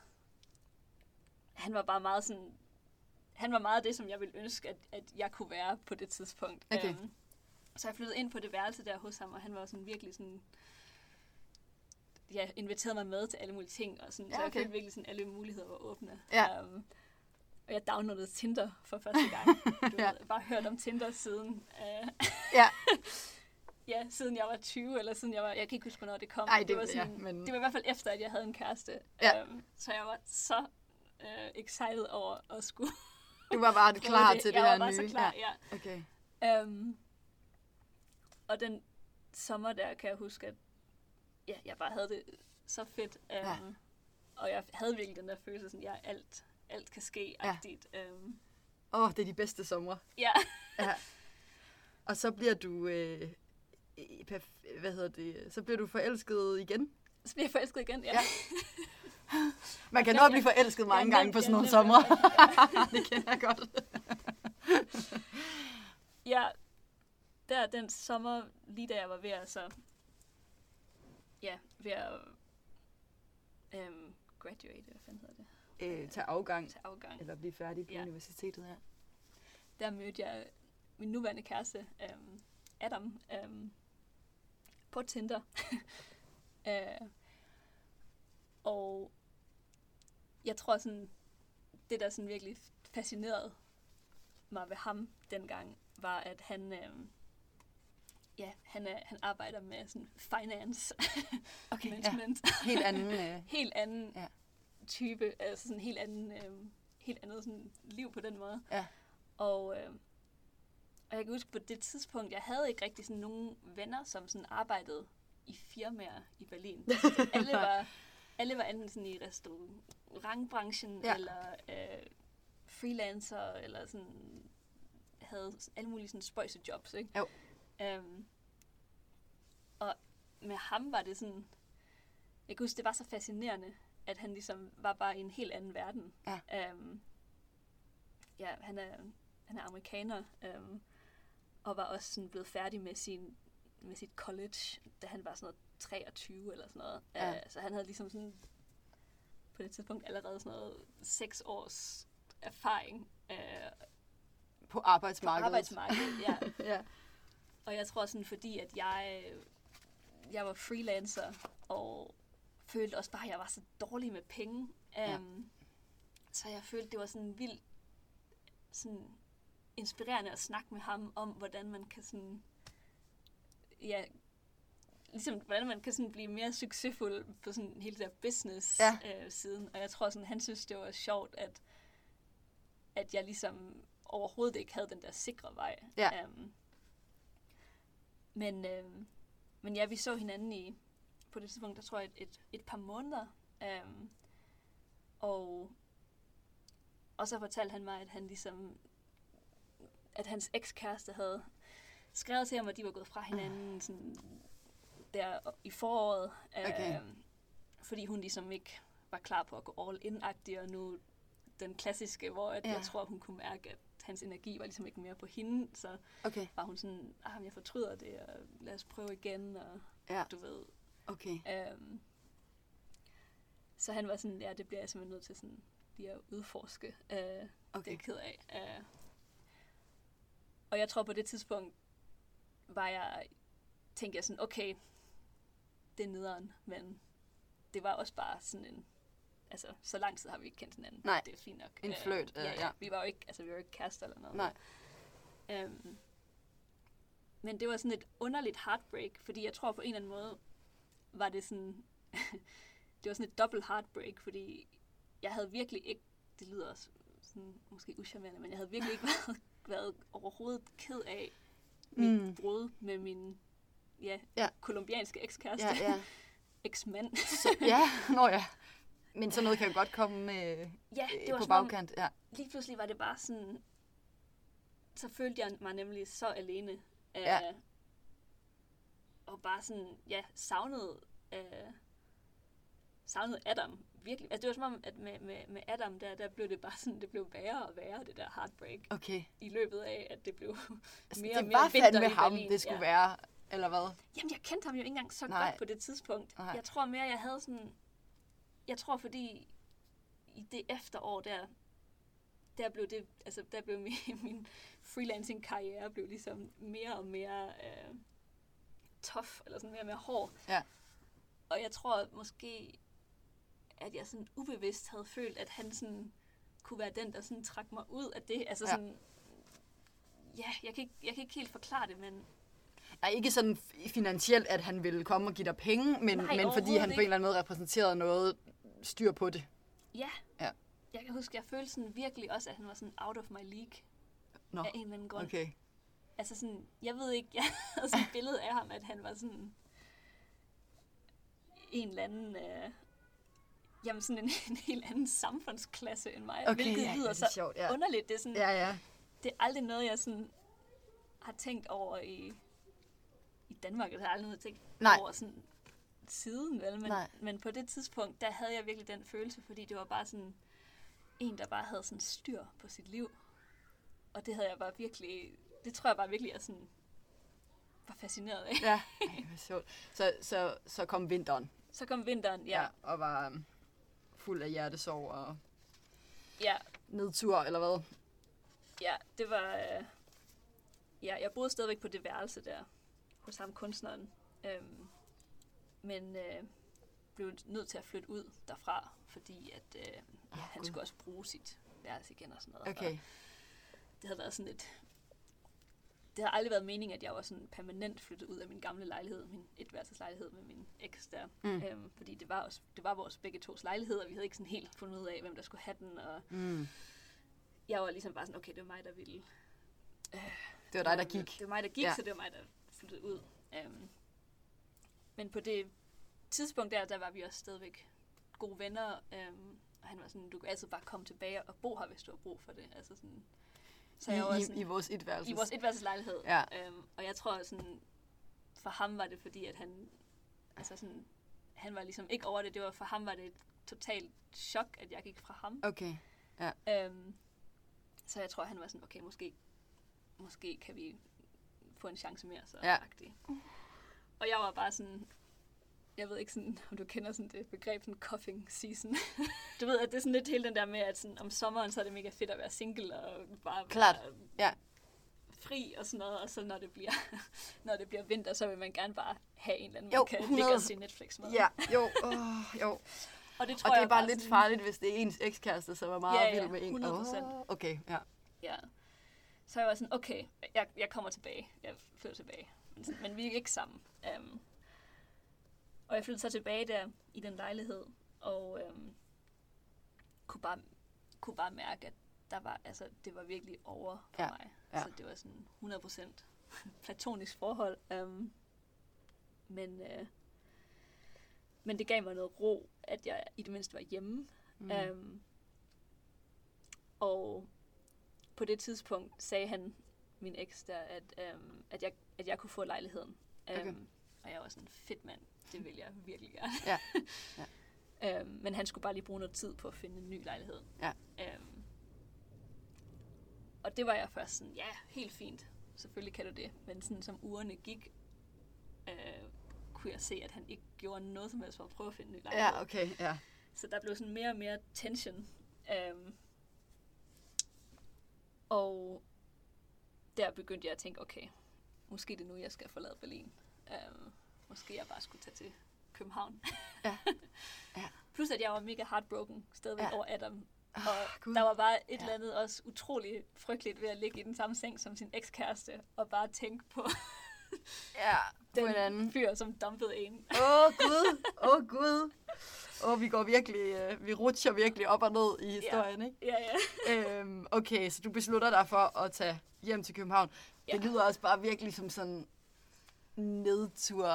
han var bare meget sådan, han var meget det, som jeg ville ønske, at, at jeg kunne være på det tidspunkt. Okay. Øhm, så jeg flyttede ind på det værelse der hos ham, og han var sådan virkelig sådan, ja, inviterede mig med til alle mulige ting, og sådan, Ja, så jeg okay. følte virkelig sådan, alle muligheder var åbne. Ja. Um, og jeg downloadede Tinder for første gang. (laughs) Du Ja. ja. ved, jeg har bare hørt om Tinder siden, uh, Ja, (laughs) ja, siden jeg var 20, eller siden jeg var, jeg kan ikke huske, hvornår det kom. Ej, det- var ja, sådan, men- det var i hvert fald efter, at jeg havde en kæreste. Ja. Um, så jeg var så uh, excited over at skulle du var bare klar til det jeg her var bare nye. så klar, ja. Ja, okay. Um, og den sommer der kan jeg huske, at ja, jeg bare havde det så fedt. Um, Ja. Og jeg havde virkelig den der følelse, sådan, ja, alt, alt kan ske. Ja. Ja. Um, Åh, oh, det er de bedste somre. ja. Ja. Og så bliver du... Øh, hvad hedder det? Så bliver du forelsket igen. Så bliver jeg forelsket igen. Ja. Ja. (laughs) (laughs) Man kan nå at blive forelsket mange gange på sådan nogle somre. (laughs) det kender jeg godt. (laughs) ja, der den sommer, lige da jeg var ved at så, ja, ved at um, graduate, hvad fanden hedder det, Øh, tag afgang. til afgang. Eller blive færdig på Ja. universitetet her. der mødte jeg min nuværende kæreste, um, Adam, um, på Tinder. uh, og jeg tror sådan, det der sådan virkelig fascinerede mig ved ham dengang, var at han, um, ja, han, er, han arbejder med sådan finance (laughs) Okay, ja. management. Helt anden... Øh, (laughs) helt anden Ja. ja. type, altså sådan helt anden, øhm, helt andet sådan liv på den måde. Ja. Og, øhm, og jeg kan huske på det tidspunkt, jeg havde ikke rigtig sådan nogen venner, som sådan arbejdede i firmaer i Berlin. (laughs) Alle var, alle var enten sådan i restaurantbranchen, Ja. eller øh, freelancer, eller sådan havde alle mulige sådan spøjse jobs, ikke? Jo. Øhm, og med ham var det sådan, jeg kan huske, det var så fascinerende, at han ligesom var bare i en helt anden verden. Ja. Um, ja, han er, han er amerikaner, um, og var også sådan blevet færdig med, sin, med sit college, da han var sådan noget 23 eller sådan noget. Ja. Uh, så han havde ligesom sådan på det tidspunkt allerede sådan noget seks års erfaring uh, På på arbejdsmarkedet. arbejdsmarkedet. Ja. (laughs) ja. Og jeg tror sådan, fordi at jeg, jeg var freelancer, og følte også bare, at jeg var så dårlig med penge. Um, Ja. Så jeg følte, det var sådan vildt sådan inspirerende at snakke med ham om, hvordan man kan sådan, ja, ligesom hvordan man kan sådan blive mere succesfuld på sådan hele der business Ja. øh, siden. Og jeg tror sådan, han synes, det var sjovt, at, at jeg ligesom overhovedet ikke havde den der sikre vej. Ja. Um, men, øhm, men ja, vi så hinanden i, på det tidspunkt, der tror jeg, et, et, et par måneder. Øhm, og, og så fortalte han mig, at han ligesom, at hans ekskæreste havde skrevet til ham, at de var gået fra hinanden sådan, der i foråret. Okay. Øhm, fordi hun ligesom ikke var klar på at gå all in og nu den klassiske, hvor at Ja. jeg tror, hun kunne mærke, at hans energi var ligesom ikke mere på hende, så Okay. var hun sådan, ah, jeg fortryder det, og lad os prøve igen, og Ja. du ved. Okay. Øhm, så han var sådan, ja, det bliver jeg simpelthen nødt til sådan lige at udforske. Øh, okay. Det er jeg ked af. Øh, og jeg tror på det tidspunkt, var jeg, tænkte jeg sådan, okay, det er nederen, men det var også bare sådan en, altså, så lang tid har vi ikke kendt hinanden. Nej. Det er fint nok. En flirt, øh, ja, ja. Vi var jo ikke, altså, vi var jo ikke kærester eller noget. Nej. Øhm, men det var sådan et underligt heartbreak, fordi jeg tror på en eller anden måde, var det sådan, (laughs) det var sådan et dobbelt heartbreak, fordi jeg havde virkelig ikke, det lyder også sådan, måske uschammerende, men jeg havde virkelig ikke (laughs) været, været overhovedet ked af mit mm. brud med min ja, Ja. kolumbianske ekskæreste, Ja, ja. (laughs) eksmand. Ja, nå ja. Men sådan noget kan jo godt komme øh, ja, det var på bagkant. Ja. lige pludselig var det bare sådan, så følte jeg mig nemlig så alene. Øh, Ja. Og bare sådan, ja, savnede, øh, savnede Adam. Virkelig. Altså, det var som om, at med, med, med Adam, der, der blev det bare sådan, det blev værre og værre, det der heartbreak, Okay. i løbet af, at det blev Altså, mere det og mere var vinter fandme i ham, Berlin. det skulle ja. være. Eller hvad? Jamen, jeg kendte ham jo ikke engang så Nej. godt på det tidspunkt. Nej. Jeg tror mere, jeg havde sådan... Jeg tror, fordi i det efterår der, der blev det, altså der blev min, (laughs) min freelancing-karriere blev ligesom mere og mere øh, tough, eller sådan mere og mere hård. Ja. Og jeg tror måske, at jeg sådan ubevidst havde følt, at han sådan kunne være den, der sådan trak mig ud af det. Altså Ja. sådan, ja, jeg kan, ikke, jeg kan ikke helt forklare det, men Nej, ikke sådan finansielt, at han ville komme og give dig penge, men, Nej, men fordi han på en eller anden måde repræsenterede noget styr på det. Ja. Ja. Jeg kan huske, jeg følte sådan virkelig også, at han var sådan out of my league Nå, af en eller anden grund. okay. Altså sådan, jeg ved ikke, (laughs) jeg havde sådan et billede af ham, at han var sådan en eller anden, øh, jamen sådan en, (laughs) en helt anden samfundsklasse end mig. Okay, hvilket ja, lyder er så sjovt, ja. underligt. Det er, sådan, Ja, ja. det er aldrig noget, jeg sådan har tænkt over i, Danmark. Det har jeg aldrig noget tænkt Nej. over sådan siden, vel? Men, Nej. men på det tidspunkt, der havde jeg virkelig den følelse, fordi det var bare sådan en, der bare havde sådan styr på sit liv. Og det havde jeg bare virkelig, det tror jeg bare virkelig, jeg sådan var fascineret af. Ja, (laughs) Ej, hvor sjovt. Så, så, så kom vinteren, Så kom vinteren, ja. ja og var um, fuld af hjertesorg og Ja, nedtur, eller hvad? ja det var... Øh, ja, jeg boede stadigvæk på det værelse der, hos ham kunstneren. Øhm, men øh, blev nødt til at flytte ud derfra, fordi at, øh, ja, Åh, han Gud. skulle også bruge sit værelse igen og sådan noget. Okay. Og det havde været sådan et... Det har aldrig været meningen, at jeg var sådan permanent flyttet ud af min gamle lejlighed, min etværelseslejlighed med min eks der. Mm. Øhm, fordi det var, også, det var vores begge tos lejlighed, og vi havde ikke sådan helt fundet ud af, hvem der skulle have den. Og Mm. jeg var ligesom bare sådan, okay, det var mig, der ville... Det var dig, der gik. Det var mig, der gik, ja. så det var mig, der flyttede ud. Um, men på det tidspunkt der, der var vi også stadigvæk gode venner. Um, og han var sådan, du kan altid bare komme tilbage og bo her, hvis du har brug for det. Altså sådan, så jeg var I, sådan, i, I vores etværelse. i vores etværelseslejlighed. Ja. Um, og jeg tror sådan, for ham var det fordi, at han, altså sådan, han var ligesom ikke over det. Det var for ham var det et totalt chok, at jeg gik fra ham. Okay. Øhm, så jeg tror, han var sådan, okay, måske, måske kan vi få en chance mere. Så Ja. agtig. Og jeg var bare sådan, jeg ved ikke sådan, om du kender sådan det begreb, sådan cuffing season. (laughs) du ved, at det er sådan lidt hele den der med, at sådan, om sommeren, så er det mega fedt at være single og bare Klart. være Ja. fri og sådan noget. Og så når det bliver, (laughs) når det bliver vinter, så vil man gerne bare have en eller anden, Jo, man kan ligge 100. og se Netflix med. Ja, jo, oh, jo. Og det tror Og det er bare lidt sådan- farligt, hvis det er ens ekskæreste, som er meget Ja, ja, vild med en. 100%. Åh, okay, ja. Ja. Så jeg var sådan, okay, jeg, jeg kommer tilbage. Jeg flytter tilbage. Men, sådan, men vi er ikke sammen. Um, og jeg flyttede så tilbage der i den lejlighed, og um, kunne, bare, kunne bare mærke, at der var, altså, det var virkelig over for Ja, mig. ja. Så det var sådan 100% (laughs) platonisk forhold. Um, men, uh, men det gav mig noget ro, at jeg i det mindste var hjemme. Mm. Um, og på det tidspunkt sagde han, min eks der, at, um, at, jeg, at jeg kunne få lejligheden. Okay. Og jeg var sådan, fedt mand, det vil jeg virkelig gerne. Ja. (laughs) um, men han skulle bare lige bruge noget tid på at finde en ny lejlighed. Ja. Um, og det var jeg først sådan, ja, helt fint. Selvfølgelig kan du det. Men sådan som ugerne gik, øh, kunne jeg se, at han ikke gjorde noget som helst for at prøve at finde en ny lejlighed. Ja, okay, ja. Så der blev sådan mere og mere tension. Øhm, og der begyndte jeg at tænke, okay, måske det er nu, jeg skal forlade Berlin. Øhm, måske jeg bare skulle tage til København. Ja. (laughs) Ja. Plus at jeg var mega heartbroken stadigvæk Ja. over Adam. Oh, Og Gud. der var bare et Ja. eller andet også utroligt frygteligt ved at ligge i den samme seng som sin ekskæreste, og bare tænke på Ja, (laughs) den hinanden. fyr, som dumpede en. Åh, oh, Gud. Åh, oh, Gud. Oh, vi går virkelig, uh, vi rutscher virkelig op og ned i historien, ikke? Ja, ja. (laughs) Øhm, okay, så du beslutter dig for at tage hjem til København. Ja. Det Ja. lyder også bare virkelig som sådan nedtur.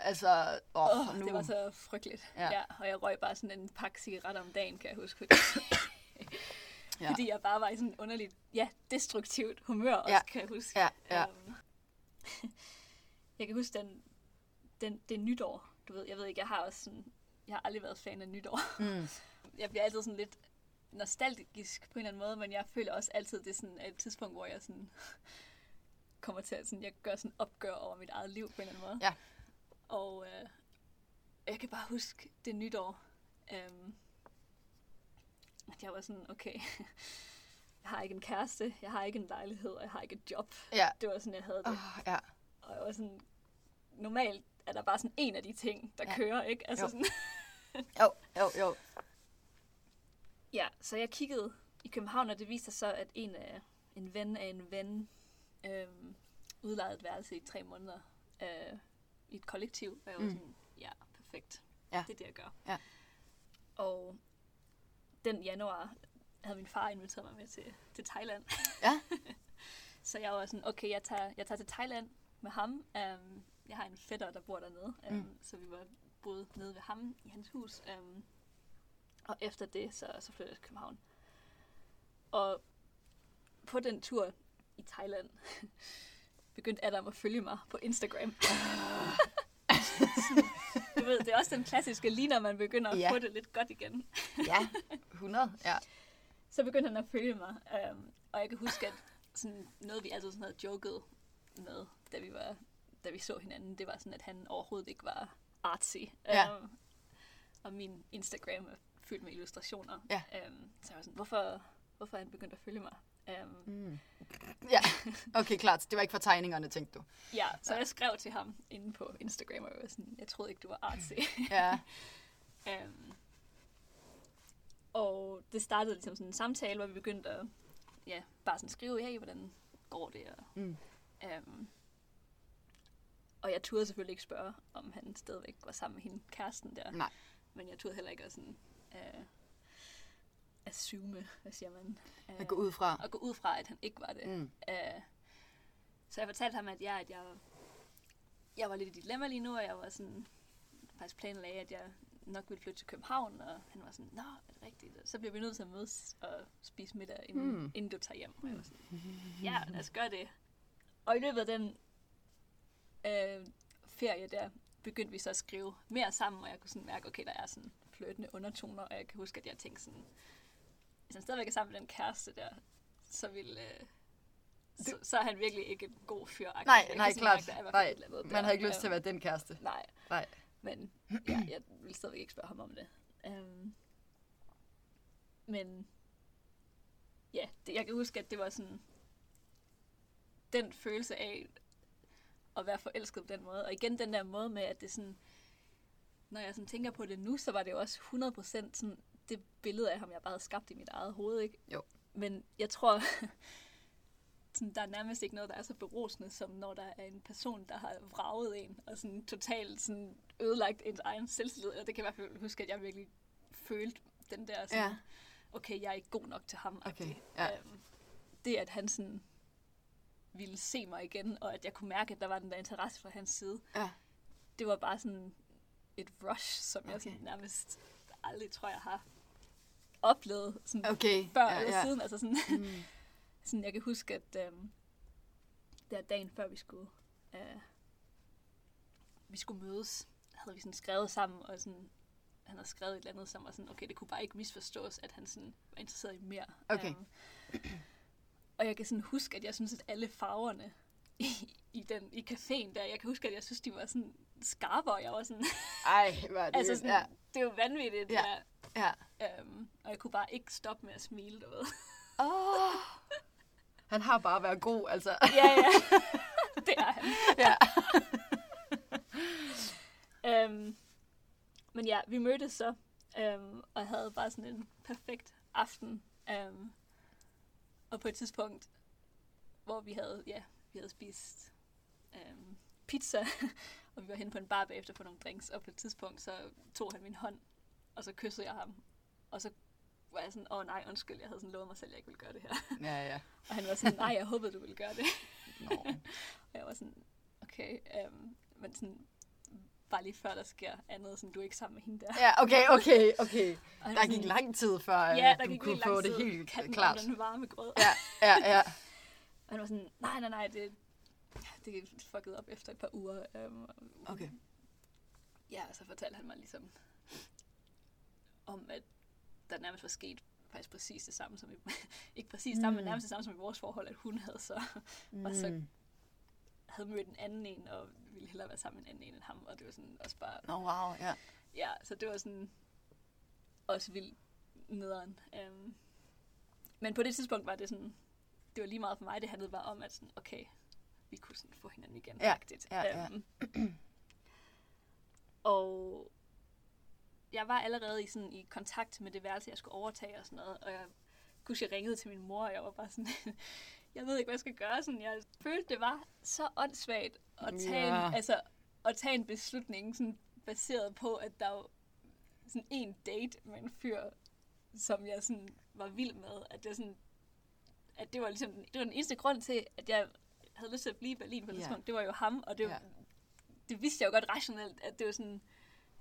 Altså, åh, Oh, nu. det var så frygteligt. Ja. Ja. ja. Og jeg røg bare sådan en pakke cigaretter om dagen, kan jeg huske. (laughs) Ja. Fordi jeg bare var i sådan en underligt, ja, destruktivt humør også, Ja. kan jeg huske. Ja, ja. Um, (laughs) jeg kan huske den, den, det nytår, du ved, jeg ved ikke, jeg har også sådan, jeg har aldrig været fan af nytår. Mm. (laughs) Jeg bliver altid sådan lidt nostalgisk på en eller anden måde, men jeg føler også altid, det er sådan et tidspunkt, hvor jeg sådan (laughs) kommer til at sådan, jeg gør sådan opgør over mit eget liv på en eller anden måde. Ja. Og øh, jeg kan bare huske det nytår, øhm, at jeg var sådan, okay, (laughs) jeg har ikke en kæreste, jeg har ikke en lejlighed, og jeg har ikke et job. Ja. Det var sådan, jeg havde det. Oh, ja. Og jeg var sådan, normalt er der bare sådan en af de ting, der Ja. kører, ikke? Altså Jo. sådan, Jo, jo, jo. Ja, så jeg kiggede i København, og det viste sig så, at en, af, en ven af en ven øhm, udlejede et værelse i tre måneder øh, i et kollektiv. Og jeg var mm. sådan, ja, perfekt. Ja. Det er det, jeg gør. Ja. Og den januar havde min far inviteret mig med til, til Thailand. Ja. (laughs) så jeg var sådan, okay, jeg tager, jeg tager til Thailand med ham. Um, jeg har en fætter, der bor dernede. Um, Mm. Så vi var boet nede ved ham i hans hus. Um, og efter det, så, så flyttede jeg til København. Og på den tur i Thailand, (laughs) begyndte Adam at følge mig på Instagram. (laughs) du ved, det er også den klassiske, lige når man begynder at Ja. få det lidt godt igen. Ja, 100. Ja. (laughs) Så begyndte han at følge mig. Um, og jeg kan huske, at sådan noget, vi altid sådan havde joket med, da vi, var, da vi så hinanden, det var sådan, at han overhovedet ikke var artsy. Ja. Um, og min Instagram er fyldt med illustrationer. Ja. Um, så jeg var sådan, hvorfor, hvorfor er han begyndt at følge mig? Um, Mm. Ja, okay, klart. Det var ikke for tegningerne, tænkte du. ja, så Ja. jeg skrev til ham inde på Instagram, og jeg var sådan, jeg troede ikke, du var artsy. (laughs) Ja. Um, og det startede ligesom sådan en samtale, hvor vi begyndte at ja, bare sådan skrive, hey, hvordan går det? Og, Mm. um, og jeg turde selvfølgelig ikke spørge, om han stadigvæk var sammen med hende, kæresten der. Nej. Men jeg turde heller ikke at sådan, uh, assume, hvad siger man? Uh, At gå ud fra. Og gå ud fra, at han ikke var det. Mm. Uh, så jeg fortalte ham, at jeg, at jeg, jeg var lidt i dilemma lige nu, og jeg var sådan, faktisk planlagde, at jeg nok ville flytte til København, og han var sådan, nå, er det rigtigt? Så bliver vi nødt til at mødes og spise middag, inden, hmm. inden du tager hjem. Og jeg var sådan, (laughs) ja, lad os gøre det. Og i løbet af den øh, ferie der, begyndte vi så at skrive mere sammen, og jeg kunne sådan mærke, okay, der er sådan flirtende undertoner, og jeg kan huske, at jeg tænkte sådan, hvis han stadigvæk er sammen med den kæreste der, så vil... Øh, så, så er han virkelig ikke en god fyr. Nej, kan nej, sådan klart. mærke, der Nej, andet Man der. har ikke lyst til at være den kæreste. Nej, Nej. men ja, jeg vil stadigvæk ikke spørge ham om det. Um, men ja, det, jeg kan huske, at det var sådan den følelse af at være forelsket på den måde. Og igen den der måde med, at det sådan, når jeg sådan tænker på det nu, så var det jo også 100% sådan det billede af ham, jeg bare havde skabt i mit eget hoved, ikke? Jo. Men jeg tror, (laughs) sådan, der er nærmest ikke noget, der er så berusende, som når der er en person, der har vraget en, og sådan totalt sådan ødelagt ens egen selvtillid. Og det kan jeg i hvert fald huske, at jeg virkelig følte den der sådan, Ja. okay, jeg er ikke god nok til ham. Okay, ja. Øhm, det, at han sådan ville se mig igen, og at jeg kunne mærke, at der var den der interesse fra hans side, Ja. det var bare sådan et rush, som okay. jeg sådan nærmest aldrig tror, jeg har oplevet sådan Okay. før ja, eller ja. siden. Altså sådan, Mm. (laughs) sådan, jeg kan huske, at øhm, der dagen før vi skulle, øh, vi skulle mødes, havde vi sådan skrevet sammen, og sådan, han havde skrevet et eller andet, som var sådan, okay, det kunne bare ikke misforstås, at han sådan var interesseret i mere. Okay. Øhm, og jeg kan sådan huske, at jeg synes, at alle farverne i, i, den, i caféen der, jeg kan huske, at jeg synes, de var sådan skarpe, og jeg var sådan, Ej, hvor er det (laughs) altså sådan, ja. det er jo vanvittigt, Ja. ja. ja. Øhm, og jeg kunne bare ikke stoppe med at smile, du ved. Oh. Han har bare været god, altså. (laughs) ja, ja. det er han. ja. (laughs) Øhm, men ja, vi mødtes så, øhm, og havde bare sådan en perfekt aften. Øhm, og på et tidspunkt, hvor vi havde, ja, vi havde spist øhm, pizza, (laughs) og vi var henne på en bar bagefter på nogle drinks, og på et tidspunkt, så tog han min hånd, og så kyssede jeg ham. Og så var jeg sådan, åh oh, nej, undskyld, jeg havde sådan lovet mig selv, at jeg ikke ville gøre det her. Ja, ja. Og han var sådan, nej, jeg håbede, du ville gøre det. Nå. (laughs) Og jeg var sådan, okay, øhm, men sådan, bare lige før der sker andet, sådan, du er ikke sammen med hende der. Ja, okay, okay, okay. (laughs) Der gik lang tid, før øh, ja, der du gik kunne få det helt Katten klart. den varme grød. Ja, ja, ja. (laughs) Og han var sådan, nej, nej, nej, det, det er fucket op efter et par uger. Og- Okay. Ja, og så fortalte han mig ligesom om, at der nærmest var sket faktisk præcis det samme som i, (laughs) ikke præcis det samme, men Mm. nærmest det samme som i vores forhold, at hun havde så Og så- Mm. havde mødt en anden en, og ville hellere være sammen med en anden en end ham, og det var sådan også bare, Nå, wow, ja. ja, så det var sådan også vildt nederen. Um, men på det tidspunkt var det sådan, det var lige meget for mig, det handlede bare om, at sådan, okay, vi kunne sådan få hinanden igen. Ja, agtigt. ja, ja. Øhm, og jeg var allerede i, sådan, i kontakt med det værelse, jeg skulle overtage og sådan noget, og jeg kunne jeg ringede til min mor, og jeg var bare sådan, (laughs) jeg ved ikke, hvad jeg skal gøre. Sådan, jeg følte, det var så åndssvagt at tage, Ja. en, altså, at tage en beslutning, sådan, baseret på, at der var sådan en date med en fyr, som jeg sådan var vild med. At det, sådan, at det var ligesom det var den eneste grund til, at jeg havde lyst til at blive i Berlin på det Ja. tidspunkt. Det var jo ham, og det, Ja. det vidste jeg jo godt rationelt, at det var sådan,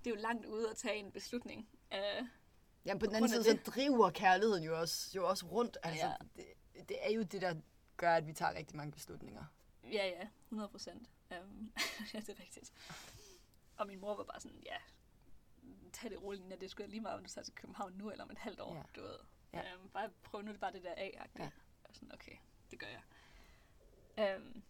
det er jo langt ude at tage en beslutning. Uh, Ja, på den anden side, så driver kærligheden jo også, jo også rundt. Altså, Ja. det, det er jo det, der gør, at vi tager rigtig mange beslutninger. Ja, ja, 100 procent. Um, (laughs) ja, det er rigtigt. Og min mor var bare sådan, ja, tag det roligt, Nina. det skulle lige meget, om du tager til København nu, eller om et halvt år, Ja. du ved. Ja. Um, bare prøv nu bare det der af Ja. ja. Og sådan, okay, det gør jeg. Um,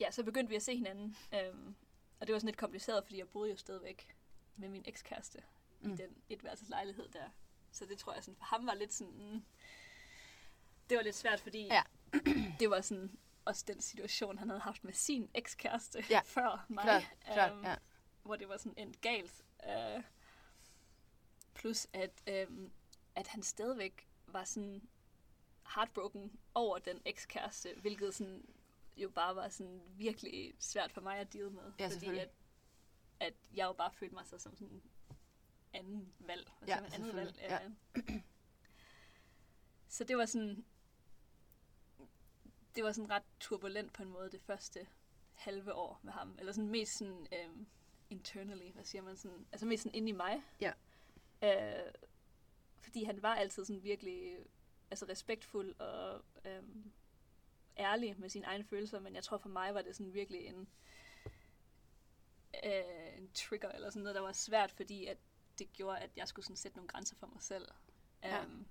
ja, så begyndte vi at se hinanden. Um, og det var sådan lidt kompliceret, fordi jeg boede jo stadigvæk med min ekskæreste. Mm. i den etværelses lejlighed der. Så det tror jeg sådan, for ham var lidt sådan, mm, det var lidt svært, fordi Ja. (clears throat) det var sådan også den situation, han havde haft med sin ekskæreste Ja, (laughs) før mig. Klart, klart, øhm, ja. Hvor det var sådan endt galt. Uh, plus at, um, at han stadigvæk var sådan heartbroken over den ekskæreste, hvilket sådan jo bare var sådan virkelig svært for mig at deal med. Ja, fordi at, at jeg jo bare følte mig så som sådan anden valg. Hvad Ja? Andet valg. selvfølgelig, øh. Så det var sådan, det var sådan ret turbulent på en måde det første halve år med ham. Eller sådan mest sådan øhm, internally, hvad siger man sådan, altså mest sådan inde i mig. Ja. Øh, fordi han var altid sådan virkelig altså respektfuld og øhm, ærlig med sine egne følelser, men jeg tror for mig var det sådan virkelig en øh, en trigger eller sådan noget, der var svært, fordi at det gjorde, at jeg skulle sådan sætte nogle grænser for mig selv. Ja. Um,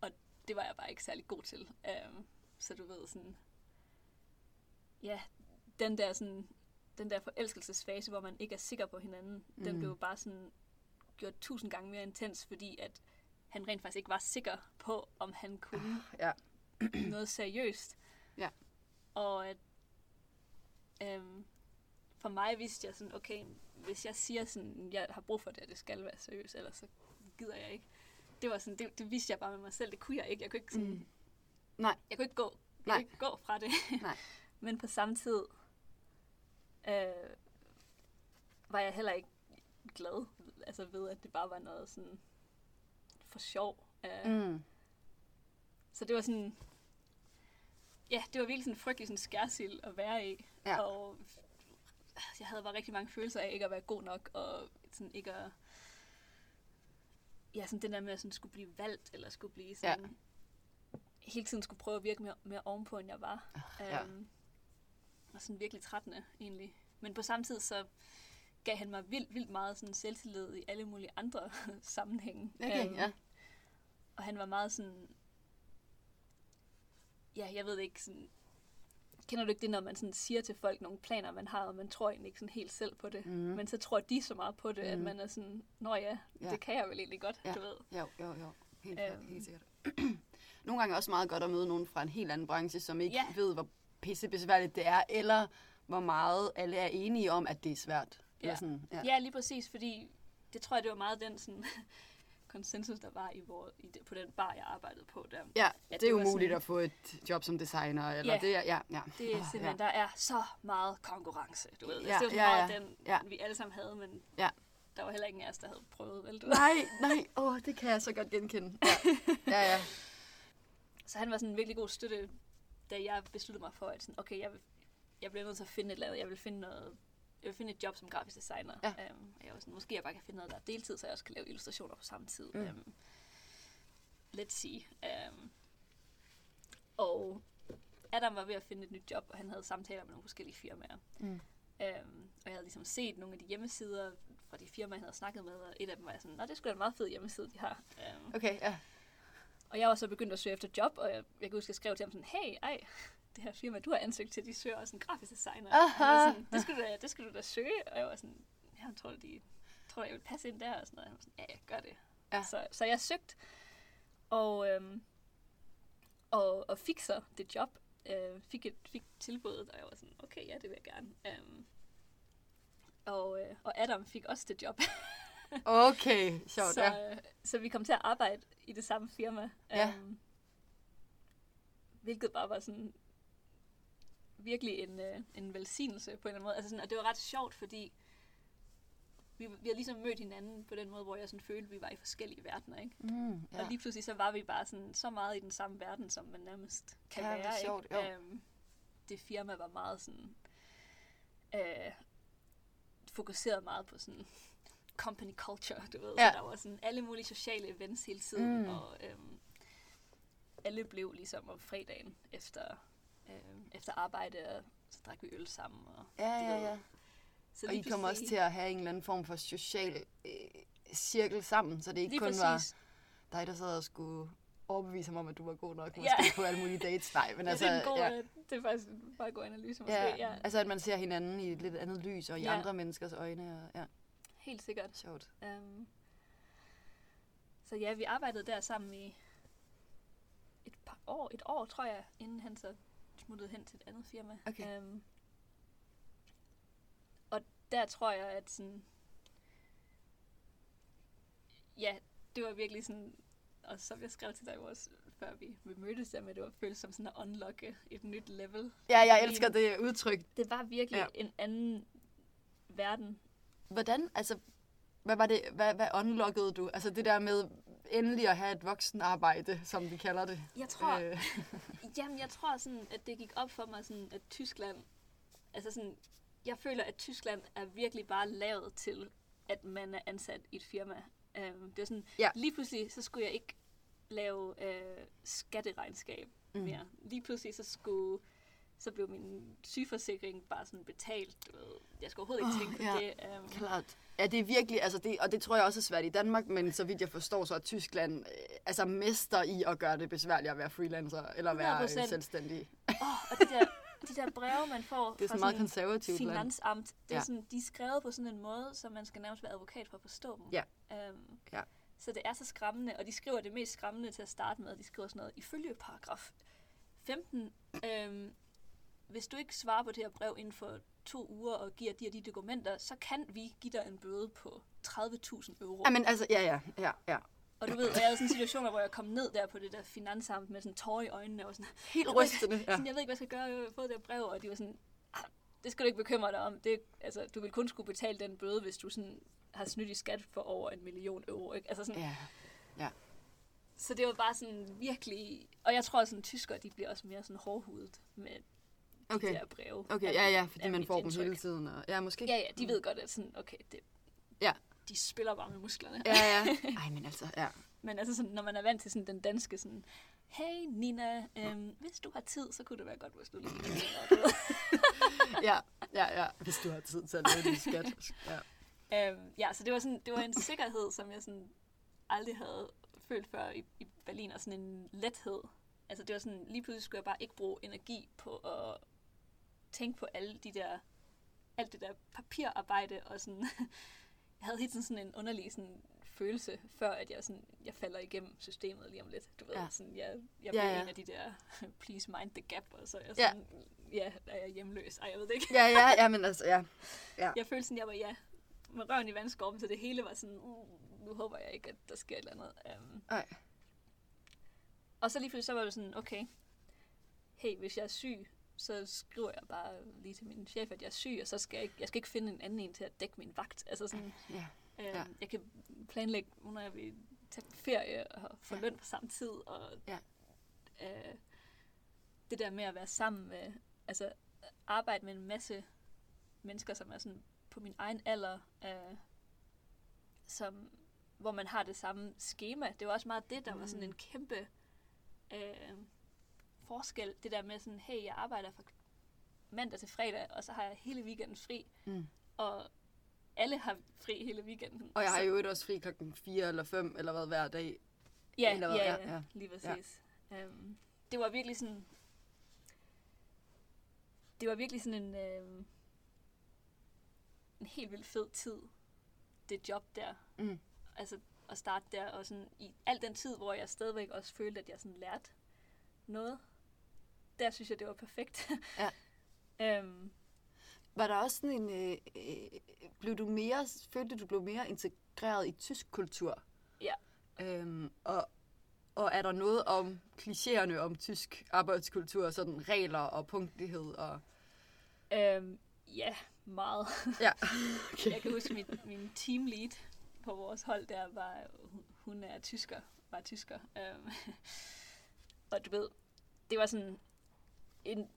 og det var jeg bare ikke særlig god til. Um, så du ved sådan, ja, den der sådan, den der forelskelsesfase, hvor man ikke er sikker på hinanden, mm. den blev bare sådan gjort tusind gange mere intens, fordi at han rent faktisk ikke var sikker på, om han kunne Ja. (clears throat) noget seriøst. Ja. Og at øhm, for mig vidste jeg sådan, okay, hvis jeg siger sådan, jeg har brug for det, at det skal være seriøst, ellers så gider jeg ikke. Det var sådan, det, det vidste jeg bare med mig selv, det kunne jeg ikke. Jeg kunne ikke sådan, Mm. Nej. jeg kunne ikke gå, jeg Nej. kunne ikke gå fra det. Nej. (laughs) Men på samme tid øh, var jeg heller ikke glad altså ved, at det bare var noget sådan for sjov. Øh, Mm. Så det var sådan... Ja, det var virkelig sådan en frygtelig sådan skærsild at være i. Ja. Og jeg havde bare rigtig mange følelser af ikke at være god nok, og sådan ikke at... Ja, sådan den der med at sådan skulle blive valgt, eller skulle blive sådan... Ja. Hele tiden skulle prøve at virke mere, mere ovenpå, end jeg var. ja. Øhm, og sådan virkelig trættende, egentlig. Men på samme tid, så gav han mig vildt, vildt meget sådan selvtillid i alle mulige andre (laughs) sammenhænge. Okay, Øhm, ja. og han var meget sådan... Ja, jeg ved ikke sådan... Kender du ikke det, når man sådan siger til folk nogle planer, man har, og man tror egentlig ikke sådan helt selv på det? Mm. Men så tror de så meget på det, mm. at man er sådan, nå ja, Ja. det kan jeg vel egentlig godt, Ja. du ved. Jo, jo, jo. Helt. Øhm. helt sikkert. (clears throat) Nogle gange er også meget godt at møde nogen fra en helt anden branche, som ikke Ja. ved, hvor pisse besværligt det er, eller hvor meget alle er enige om, at det er svært. Eller Ja. sådan, ja. Ja, lige præcis, fordi det tror jeg, det var meget den sådan, (laughs) konsensus, der var i, hvor, i det, på den bar, jeg arbejdede på der. ja, Ja, det er det var umuligt sådan- at få et job som designer. Eller Ja. det er, ja, ja. Det er simpelthen, der er så meget konkurrence, du ved. Ja, Ja, det var så ja, meget ja, den, ja. vi alle sammen havde, men Ja. der var heller ingen af os, der havde prøvet, vel? Du. Nej, nej, åh, det kan jeg så godt genkende. Ja, (laughs) ja. ja. Så han var sådan en virkelig god støtte, da jeg besluttede mig for, at sådan, okay, jeg, vil, jeg bliver nødt til at finde et eller andet. Jeg vil finde noget, jeg vil finde et job som grafisk designer. Ja. Um, jeg var sådan, måske jeg bare kan finde noget, der er deltid, så jeg også kan lave illustrationer på samme tid. Mm. Um, let's see. Um, og Adam var ved at finde et nyt job, og han havde samtaler med nogle forskellige firmaer. Mm. Um, og jeg havde ligesom set nogle af de hjemmesider fra de firmaer, han havde snakket med, og et af dem var sådan, nå, det skulle da en meget fed hjemmeside, de har. Um, Okay, ja. Og jeg var så begyndt at søge efter job, og jeg, jeg kan huske, jeg skrev til ham sådan, hey, ej, det her firma, du har ansøgt til, de søger også en grafisk designer. Og sådan, det, skulle du da, det skulle du da søge. Og jeg var sådan, jeg tror, de tror, jeg vil passe ind der. Og sådan noget. Og han var sådan, ja, jeg gør det. Ja. Så, så jeg søgte, og, øhm, og, og fik så det job. Øh, fik, et, fik tilbuddet, og jeg var sådan, okay, ja, det vil jeg gerne. Øhm, og, øh, og Adam fik også det job. (laughs) Okay, sjovt, så, ja. øh, så vi kom til at arbejde i det samme firma. Ja. Øhm, hvilket bare var sådan virkelig en, øh, en velsignelse på en eller anden måde. Altså sådan, og det var ret sjovt, fordi vi, vi har ligesom mødt hinanden på den måde, hvor jeg sådan følte, at vi var i forskellige verdener. Ikke? Mm, Ja. Og lige pludselig så var vi bare sådan, så meget i den samme verden, som man nærmest kan Ja, være. sjovt, ikke? jo. Øhm, det firma var meget sådan... Øh, fokuseret meget på sådan company culture, du ved. Ja. Så der var sådan alle mulige sociale events hele tiden, Mm. og øhm, alle blev ligesom om fredagen efter, øhm, efter arbejde, og så drak vi øl sammen. Og, Ja, ja, ja. Så Og I kommer også til at have en eller anden form for social øh, cirkel sammen, så det ikke Lige kun præcis. var dig, der sad og skulle overbevise ham om, at du var god nok, måske Ja. på alle mulige dates. Nej, men (laughs) altså, det er en god, ja, det er faktisk en meget god analyse måske. ja, Ja, altså at man ser hinanden i et lidt andet lys, og i Ja. andre menneskers øjne, og ja, helt sikkert. sjovt. Um, så ja, vi arbejdede der sammen i et par år, et år tror jeg, inden han så smuttede hen til et andet firma. Okay. Um, og der tror jeg, at sådan, ja, det var virkelig sådan, og som jeg skrev til dig også, før vi, vi mødtes der med, det var føles som sådan at unlocke et nyt level. Ja, jeg elsker det udtryk. Det var virkelig ja. en anden verden. Hvordan, altså, hvad var det, hvad, hvad unlockede du? Altså det der med endelig at have et voksenarbejde, som vi kalder det. Jeg tror, Øh, (laughs) Jamen, jeg tror sådan, at det gik op for mig sådan, at Tyskland, altså sådan, jeg føler, at Tyskland er virkelig bare lavet til, at man er ansat i et firma. Um, det er sådan, Ja. lige pludselig, så skulle jeg ikke lave øh, skatteregnskab Mm. mere. Lige pludselig, så skulle så blev min sygeforsikring bare sådan betalt. Du ved. Jeg skulle overhovedet ikke tænke på ja. det. Um, Klart. Ja, det er virkelig, altså det, og det tror jeg også er svært i Danmark, men så vidt jeg forstår, så er Tyskland øh, altså mester i at gøre det besværligt at være freelancer, eller at være øh, 100%. selvstændig. oh, og de der, de der breve, man får (laughs) Det er fra så meget sådan konservativt land. finansamt, det er Ja. sådan, de er skrevet på sådan en måde, så man skal nærmest være advokat for at forstå dem. Ja. Um, Ja. Så det er så skræmmende, og de skriver det mest skræmmende til at starte med. De skriver sådan noget, ifølge paragraf 15, øhm, hvis du ikke svarer på det her brev inden for to uger og giver de og de dokumenter, så kan vi give dig en bøde på 30.000 euro. Ja, men altså, ja, ja, ja, ja. Og du ved, jeg havde sådan situationer, hvor jeg kom ned der på det der finansamt med sådan tårer i øjnene og sådan, Helt rystende. Ja. sådan, jeg ved ikke, hvad jeg skal gøre, jeg har fået det her brev, og de var sådan, "Ah, det skal du ikke bekymre dig om. Det, altså, du vil kun skulle betale den bøde, hvis du sådan har snydt i skat for over en million euro. Ikke? Altså sådan, ja. Så det var bare sådan virkelig... Og jeg tror, at sådan, tyskere de bliver også mere sådan hårdhudet med de Okay. der breve. Okay, ja, ja, fordi man får dem indtryk. hele tiden. Og, ja, måske. Ja, ja, de ved godt, at sådan, okay, det, Ja. de spiller bare med musklerne. Ja, ja. (laughs) Ej, men altså, ja. Men altså sådan, når man er vant til sådan den danske sådan, hey Nina, øhm, hvis du har tid, så kunne det være godt, hvis du lige kunne gøre det." Ja, ja, ja. Hvis du har tid til at lave din skat. (laughs) Ja. øhm, ja, så det var, sådan, det var en sikkerhed, som jeg sådan aldrig havde følt før i, i Berlin, og sådan en lethed. Altså det var sådan, lige pludselig skulle jeg bare ikke bruge energi på at tænke på alle de der, alt det der papirarbejde, og sådan, (laughs) jeg havde helt tiden sådan en underlig sådan, følelse, før at jeg, sådan, jeg falder igennem systemet lige om lidt. Du ved, Ja. ja. sådan, jeg, jeg Ja, blev ja. en af de der, (laughs) please mind the gap, og så er jeg Ja. sådan, ja, ja er jeg hjemløs. Ej, jeg ved det ikke. Ja, ja, (laughs) ja, men altså, ja. Jeg følte sådan, jeg var, ja, med røven i vandskorben, så det hele var sådan, uh, nu håber jeg ikke, at der sker et eller andet. Um, Ej. og så lige pludselig så var det sådan, okay, hey, hvis jeg er syg, så skriver jeg bare lige til min chef, at jeg er syg, og så skal jeg ikke, jeg skal ikke finde en anden en til at dække min vagt. Altså sådan, Ja. Ja. jeg kan planlægge, hvornår jeg vil tage ferie og få Ja. løn på samme tid, og Ja. øh, det der med at være sammen med, altså arbejde med en masse mennesker, som er sådan på min egen alder, øh, som, hvor man har det samme schema. Det var også meget det, der var sådan Mm. en kæmpe øh, forskel. Det der med sådan, hey, jeg arbejder fra mandag til fredag, og så har jeg hele weekenden fri, Mm. og alle har fri hele weekenden. Og jeg har jo også fri klokken 4 eller 5 eller hvad hver dag. Ja, Eller hvad? ja, Ja, ja, lige præcis. Ja. Um, det var virkelig sådan... Det var virkelig sådan en... Um, en helt vildt fed tid, det job der. Mm. Altså at starte der, og sådan i al den tid, hvor jeg stadigvæk også følte, at jeg sådan lærte noget. Der synes jeg, det var perfekt. Ja. um, (laughs) Var der også sådan en... Øh, øh, blev du mere... Følte du blev mere integreret i tysk kultur? Ja. Øhm, og, og er der noget om klichéerne om tysk arbejdskultur, sådan regler og punktlighed og... um, ja, meget. (laughs) Ja. Jeg kan huske, min, min teamlead på vores hold der var, hun- er tysker, var tysker. Um, (laughs) og du ved, det var sådan en,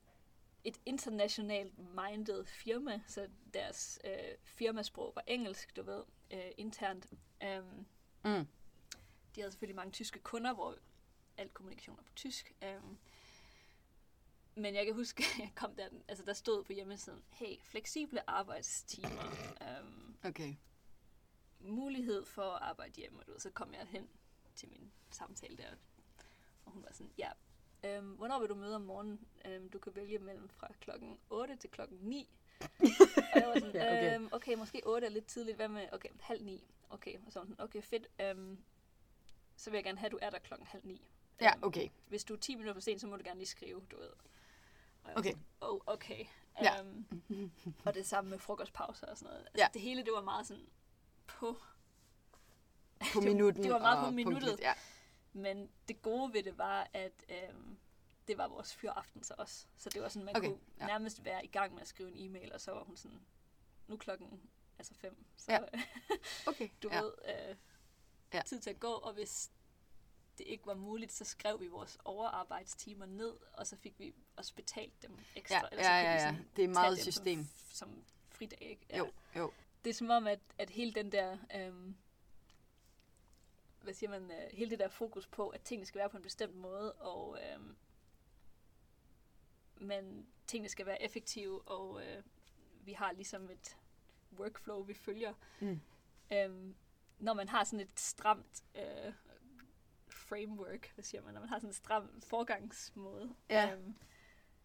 et internationalt minded firma, så deres øh, firmasprog var engelsk, du ved, øh, internt. Um, Mm. de havde selvfølgelig mange tyske kunder, hvor al kommunikation er på tysk. Um, men jeg kan huske, at (laughs) jeg kom der, altså der stod på hjemmesiden, hey, fleksible arbejdstimer, um, Okay. mulighed for at arbejde hjemme, og du ved, så kom jeg hen til min samtale der, og hun var sådan, ja, øhm, hvornår vil du møde om morgenen? Øhm, du kan vælge mellem fra klokken 8 til klokken 9. (laughs) og jeg var sådan, Ja, okay. øhm, okay, måske 8 er lidt tidligt, hvad med, okay, halv 9. Okay, og sådan, okay, fedt, øhm, så vil jeg gerne have, at du er der klokken halv 9. Ja, Øhm, okay. Hvis du er 10 minutter for sent, så må du gerne lige skrive, du ved. Og Okay. sådan, Oh, okay. Ja. Um, og det samme med frokostpauser og sådan noget. Altså, Ja. Det hele, det var meget sådan på På minuten (laughs) det var meget på minuttet. punktligt, Ja. Men det gode ved det var, at øhm, det var vores fyraften så også. Så det var sådan, man Okay, kunne ja. ja. nærmest være i gang med at skrive en e-mail, og så var hun sådan, nu klokken altså fem. Så Ja. ja. (laughs) Okay. du ja. ved, øh, Ja. ja. tid til at gå, og hvis det ikke var muligt, så skrev vi vores overarbejdstimer ned, og så fik vi også betalt dem ekstra. Ja, ellers så ja, kunne ja, ja. sådan Det er meget system. Som, som fridag, ikke? Jo, jo. det er som om, at, at hele den der, øhm, hvad siger man, øh, hele det der fokus på, at tingene skal være på en bestemt måde, og øhm, men tingene skal være effektive, og øh, vi har ligesom et workflow, vi følger. Mm. Øhm, når man har sådan et stramt øh, framework, hvad siger man, når man har sådan en stram forgangsmåde, Ja. øhm,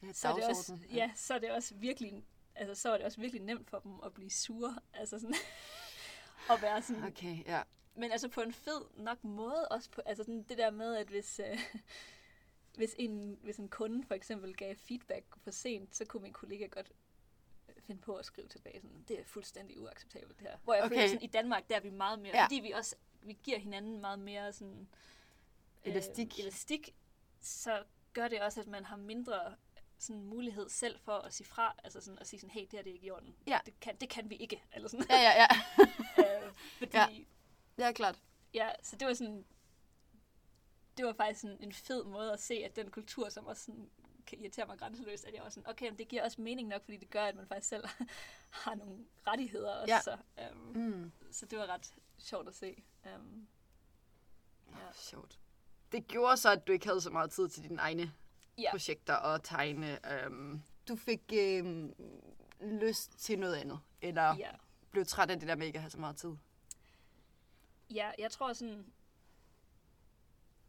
Ja, så, er det også, dagsorden, ja, så er det også virkelig, altså så er det også virkelig nemt for dem at blive sure, altså sådan, (laughs) at være sådan, Okay, ja. Men altså på en fed nok måde også på, altså sådan det der med, at hvis, øh, (laughs) hvis, en, hvis en kunde for eksempel gav feedback for sent, så kunne min kollega godt øh, finde på at skrive tilbage sådan, det er fuldstændig uacceptabelt det her. Hvor jeg okay. Føler sådan, i Danmark, der er vi meget mere, Ja. fordi vi også, vi giver hinanden meget mere sådan, Elastik. Øh, elastik, så gør det også, at man har mindre sådan mulighed selv for at sige fra, altså sådan at sige sådan, hey, det her det er ikke i orden. Ja. Det kan, det kan vi ikke, eller sådan. Ja, ja, ja. (laughs) øh, fordi, Ja. Ja. Klart. Ja, så det var sådan, det var faktisk sådan en fed måde at se, at den kultur, som også sådan kan irritere mig grænseløst, at jeg var sådan, okay, men det giver også mening nok, fordi det gør, at man faktisk selv (laughs) har nogle rettigheder også. Ja. Så, um, Mm. så det var ret sjovt at se. Um, Ja. Sjovt. Det gjorde så, at du ikke havde så meget tid til dine egne ja, projekter og tegne. Øhm, du fik øhm, lyst til noget andet, eller ja. blev træt af det der med ikke at have så meget tid. Ja, jeg tror sådan,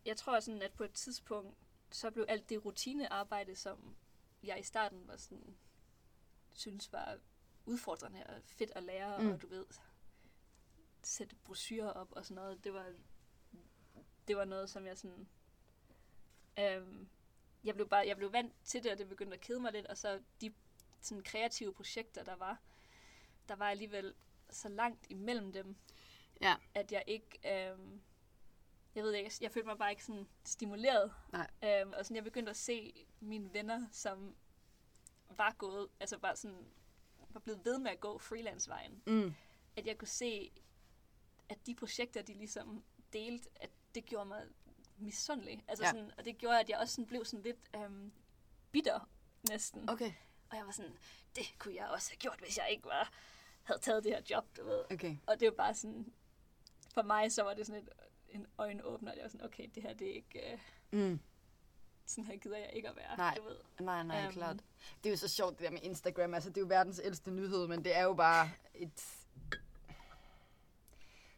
jeg tror sådan, at på et tidspunkt, så blev alt det rutinearbejde, som jeg i starten var sådan, synes var udfordrende og fedt at lære, Mm. og du ved, sætte brochurer op og sådan noget, det var, det var noget, som jeg sådan, øhm, jeg blev bare, jeg blev vant til det, og det begyndte at kede mig lidt, og så de sådan kreative projekter, der var, der var alligevel så langt imellem dem, Ja. at jeg ikke, øhm, jeg ved ikke, jeg følte mig bare ikke sådan stimuleret. Nej. Øhm, og sådan, jeg begyndte at se mine venner, som var gået, altså bare sådan, var blevet ved med at gå freelance-vejen. Mm. At jeg kunne se, at de projekter, de ligesom delte, at det gjorde mig misundelig. Altså ja. sådan, og det gjorde, at jeg også sådan blev sådan lidt øhm, bitter næsten. Okay. Og jeg var sådan, det kunne jeg også have gjort, hvis jeg ikke var, havde taget det her job, du ved. Okay. Og det var bare sådan, for mig så var det sådan et, en øjenåbner. Jeg var sådan, okay, det her det er ikke, øh, Mm. sådan her gider jeg ikke at være, Nej. du ved. Nej, nej, um, klart. Det er jo så sjovt, det der med Instagram. Altså, det er jo verdens ældste nyhed, men det er jo bare et...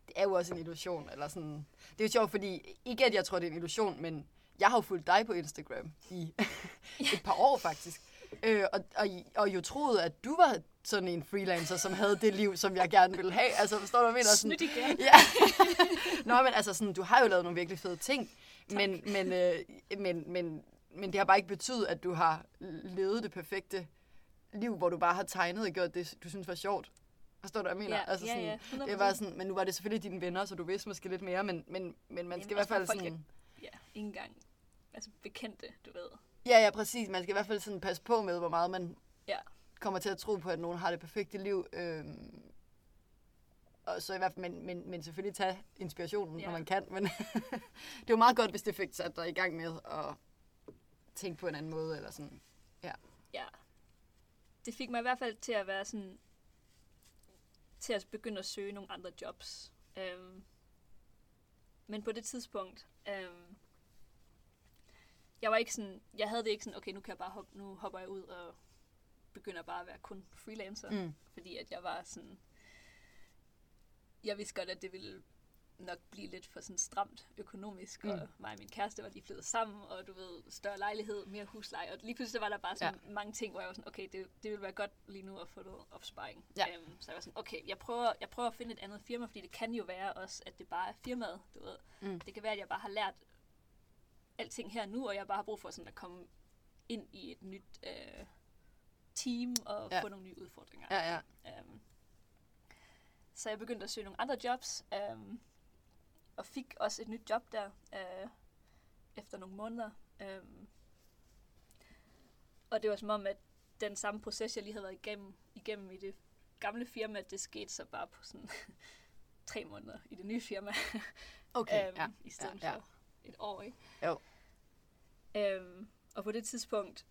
Det er jo også en illusion, eller sådan... Det er jo sjovt, fordi... Ikke at jeg tror, det er en illusion, men jeg har jo fulgt dig på Instagram i (laughs) et par år, faktisk. Øh, og, og, og jo troede, at du var sådan en freelancer, som havde det liv, som jeg gerne ville have. Altså, forstår du, hvad jeg mener? Sådan, Snydt igen. Ja. (laughs) Nå, men altså sådan, du har jo lavet nogle virkelig fede ting, men, men, øh, men, men, men det har bare ikke betydet, at du har levet det perfekte liv, hvor du bare har tegnet og gjort det, du synes var sjovt. Forstår du, hvad jeg mener? Ja, altså ja, sådan, ja, 100%. det var sådan, men nu var det selvfølgelig dine venner, så du vidste måske lidt mere, men, men, men man skal i hvert fald sådan... Ja, ikke engang altså bekendte, du ved. Ja, ja, præcis. Man skal i hvert fald sådan passe på med, hvor meget man Ja. Kommer til at tro på, at nogen har det perfekte liv. Øhm, og så i hvert fald, men, men, men selvfølgelig tage inspirationen, ja. når Ja. man kan. Men (laughs) det er jo meget godt, hvis det fik sat dig i gang med at tænke på en anden måde. Eller sådan. Ja. Det fik mig i hvert fald til at være sådan, til at begynde at søge nogle andre jobs. Øhm, men på det tidspunkt, øhm, jeg var ikke sådan, jeg havde det ikke sådan, okay, nu kan jeg bare hoppe, nu hopper jeg ud og begynder bare at være kun freelancer. Mm. Fordi at jeg var sådan, jeg vidste godt, at det ville nok blive lidt for sådan stramt økonomisk, mm. Og mig og min kæreste var lige flyttet sammen, og du ved, større lejlighed, mere husleje, og lige pludselig var der bare sådan ja. mange ting, hvor jeg var sådan, okay, det, det ville være godt lige nu at få noget opsparing. Ja. Øhm, så jeg var sådan, okay, jeg prøver, jeg prøver at finde et andet firma, fordi det kan jo være også, at det bare er firmaet, du ved. Mm. Det kan være, at jeg bare har lært alting her nu, og jeg bare har brug for sådan at komme ind i et nyt øh, team og Ja. få nogle nye udfordringer. Ja, ja. Um, så jeg begyndte at søge nogle andre jobs, um, og fik også et nyt job der uh, efter nogle måneder. Um, og det var som om, at den samme proces, jeg lige havde været igennem, igennem i det gamle firma, det skete så bare på sådan (laughs) tre måneder i det nye firma, (laughs) Okay, um, ja. i stedet ja, ja. for et år. Ikke? Jo. Um, og på det tidspunkt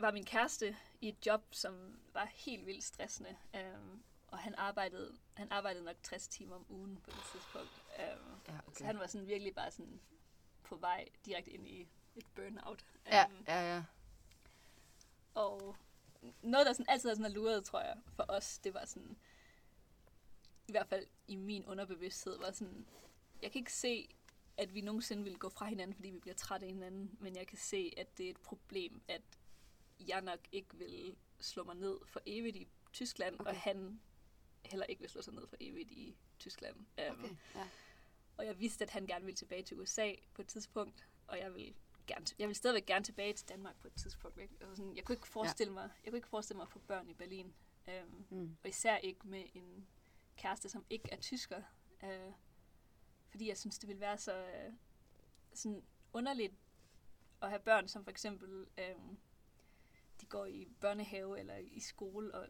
var min kæreste i et job, som var helt vildt stressende. Um, og han arbejdede, han arbejdede nok 60 timer om ugen på det tidspunkt. Um, Ja, Så okay. han var sådan virkelig bare sådan på vej direkte ind i et burnout. Ja, Um, ja, ja. Og noget, der sådan altid har sådan luret, tror jeg, for os, det var sådan, i hvert fald i min underbevidsthed, var sådan, jeg kan ikke se, at vi nogensinde vil gå fra hinanden, fordi vi bliver trætte af hinanden, men jeg kan se, at det er et problem, at jeg nok ikke vil slå mig ned for evigt i Tyskland, okay. Og han heller ikke vil slå sig ned for evigt i Tyskland. Um, Okay, ja. og jeg vidste, at han gerne ville tilbage til USA på et tidspunkt, og jeg vil gerne, jeg vil stadigvæk gerne tilbage til Danmark på et tidspunkt. Ikke? Altså sådan, jeg kunne ikke forestille mig, jeg kunne ikke forestille mig at få børn i Berlin, um, Mm. og især ikke med en kæreste, som ikke er tysker, uh, fordi jeg synes, det ville være så uh, sådan underligt at have børn, som for eksempel um, de går i børnehave eller i skole, og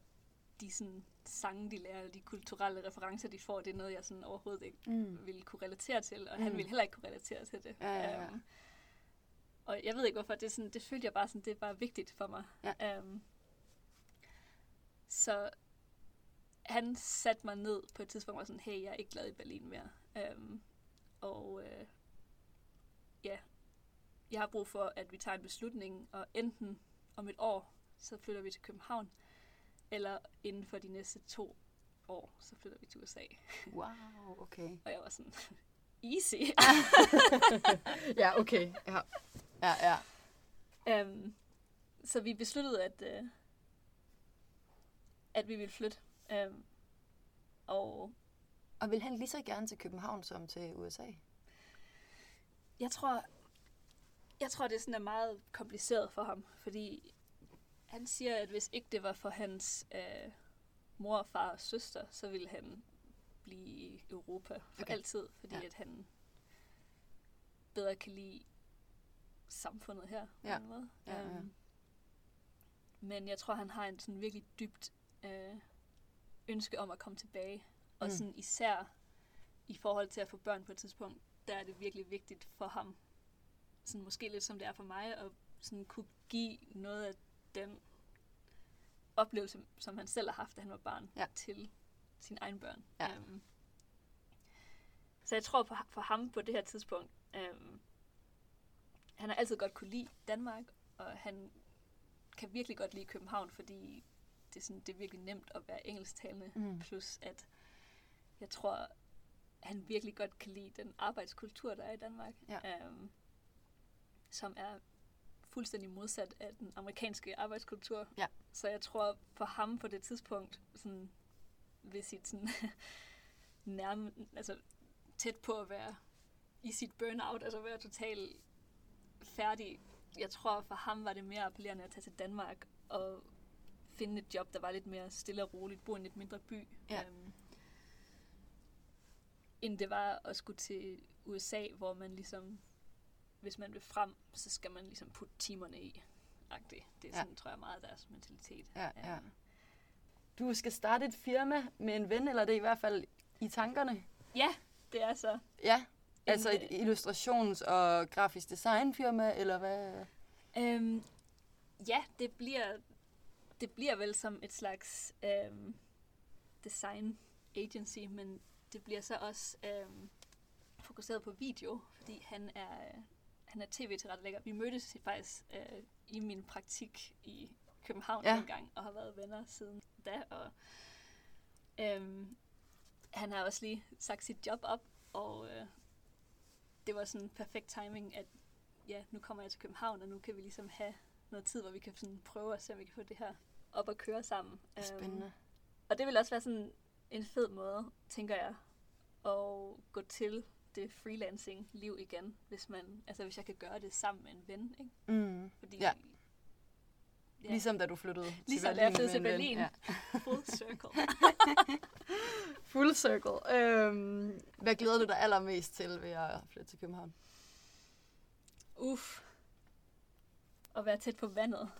de sådan, sange, de lærer, de kulturelle referencer, de får, det er noget, jeg sådan overhovedet ikke Mm. ville kunne relatere til, og Mm. han ville heller ikke kunne relatere til det. Ja, ja, ja. Øhm, og jeg ved ikke hvorfor, det, er sådan, det følte jeg bare sådan, det er bare vigtigt for mig. Ja. Øhm, så han satte mig ned på et tidspunkt, og var sådan, hey, jeg er ikke glad i Berlin mere. Øhm, og øh, ja, jeg har brug for, at vi tager en beslutning, og enten om et år, så flytter vi til København, eller inden for de næste to år, så flytter vi til USA. Wow, okay. Og jeg var sådan, (laughs) easy. (laughs) ja, okay. Ja, ja. ja. um, så vi besluttede, at, uh, at vi ville flytte. Um, og Og vil han lige så gerne til København som til USA? jeg tror, jeg tror, det sådan er meget kompliceret for ham, fordi han siger, at hvis ikke det var for hans uh, mor, far og søster, så ville han blive i Europa for Okay. altid, fordi Ja. at han bedre kan lide samfundet her på Ja. en måde. Ja, ja. Øhm, men jeg tror, han har en sådan virkelig dybt øh, ønske om at komme tilbage. Og Mm. sådan især i forhold til at få børn på et tidspunkt, der er det virkelig vigtigt for ham, sådan måske lidt som det er for mig, at sådan kunne give noget af den oplevelse, som han selv har haft, da han var barn, Ja. til sine egne børn. Ja. Øhm, så jeg tror på, for ham på det her tidspunkt, øhm, han har altid godt kunne lide Danmark, og han kan virkelig godt lide København, fordi det er, sådan, det er virkelig nemt at være engelsktalende, Mm. plus at jeg tror, han virkelig godt kan lide den arbejdskultur, der er i Danmark, Ja. øhm, som er fuldstændig modsat af den amerikanske arbejdskultur. Ja. Så jeg tror, for ham på det tidspunkt, sådan, ved sit sådan, (laughs) nærme, altså tæt på at være i sit burnout, altså være totalt færdig. Jeg tror, for ham var det mere appellerende at tage til Danmark og finde et job, der var lidt mere stille og roligt, bo i en lidt mindre by. Ja. Øhm, end det var at skulle til USA, hvor man ligesom, hvis man vil frem, så skal man ligesom putte timerne i. -agtigt. Det er Ja. sådan, tror jeg, meget deres mentalitet. Ja, ja. Du skal starte et firma med en ven, eller det er i hvert fald i tankerne. ja, det er så. Ja, altså et illustrations- og grafisk designfirma, eller hvad? Øhm, ja, det bliver, det bliver vel som et slags øhm, design agency, men det bliver så også øhm, fokuseret på video, fordi han er, han er tv-tilrettelægger. Vi mødtes faktisk øh, i min praktik i København Ja. ja. en gang, og har været venner siden da. Og, øhm, han har også lige sagt sit job op, og øh, det var sådan perfekt timing, at ja, nu kommer jeg til København, og nu kan vi ligesom have noget tid, hvor vi kan sådan prøve at se, om vi kan få det her op og køre sammen. Øhm, Spændende. og det vil også være sådan en fed måde, tænker jeg, at gå til det freelancing-liv igen, hvis man, altså hvis jeg kan gøre det sammen med en ven, ikke? Mm. Fordi, Ja. ja. Ligesom da du flyttede til Ligesom da Berlin jeg flyttede til. Berlin. Ja. full circle. (laughs) Full circle. Øhm, hvad glæder du dig allermest til ved at flytte til København? Uff. At være tæt på vandet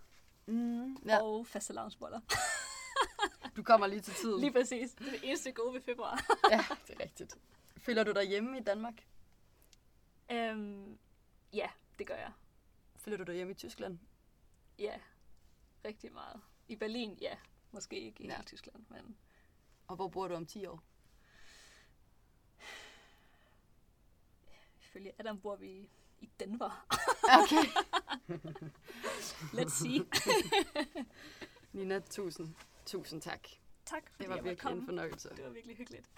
Mm. Ja, og faste lavnsboller. du kommer lige til tiden. Lige præcis. Det er det eneste gode ved februar. Ja, det er rigtigt. Føler du dig hjemme i Danmark? øhm, ja, det gør jeg. Føler du dig hjemme i Tyskland? Ja, rigtig meget. I Berlin, ja. Måske ikke i Ja. Tyskland, men Og hvor bor du om 10 år? ifølge Adam bor vi i Denver. (laughs) Okay. (laughs) Let's see. (laughs) Nina, tusind, tusind tak. tak, fordi Det var virkelig en fornøjelse. Det var virkelig hyggeligt.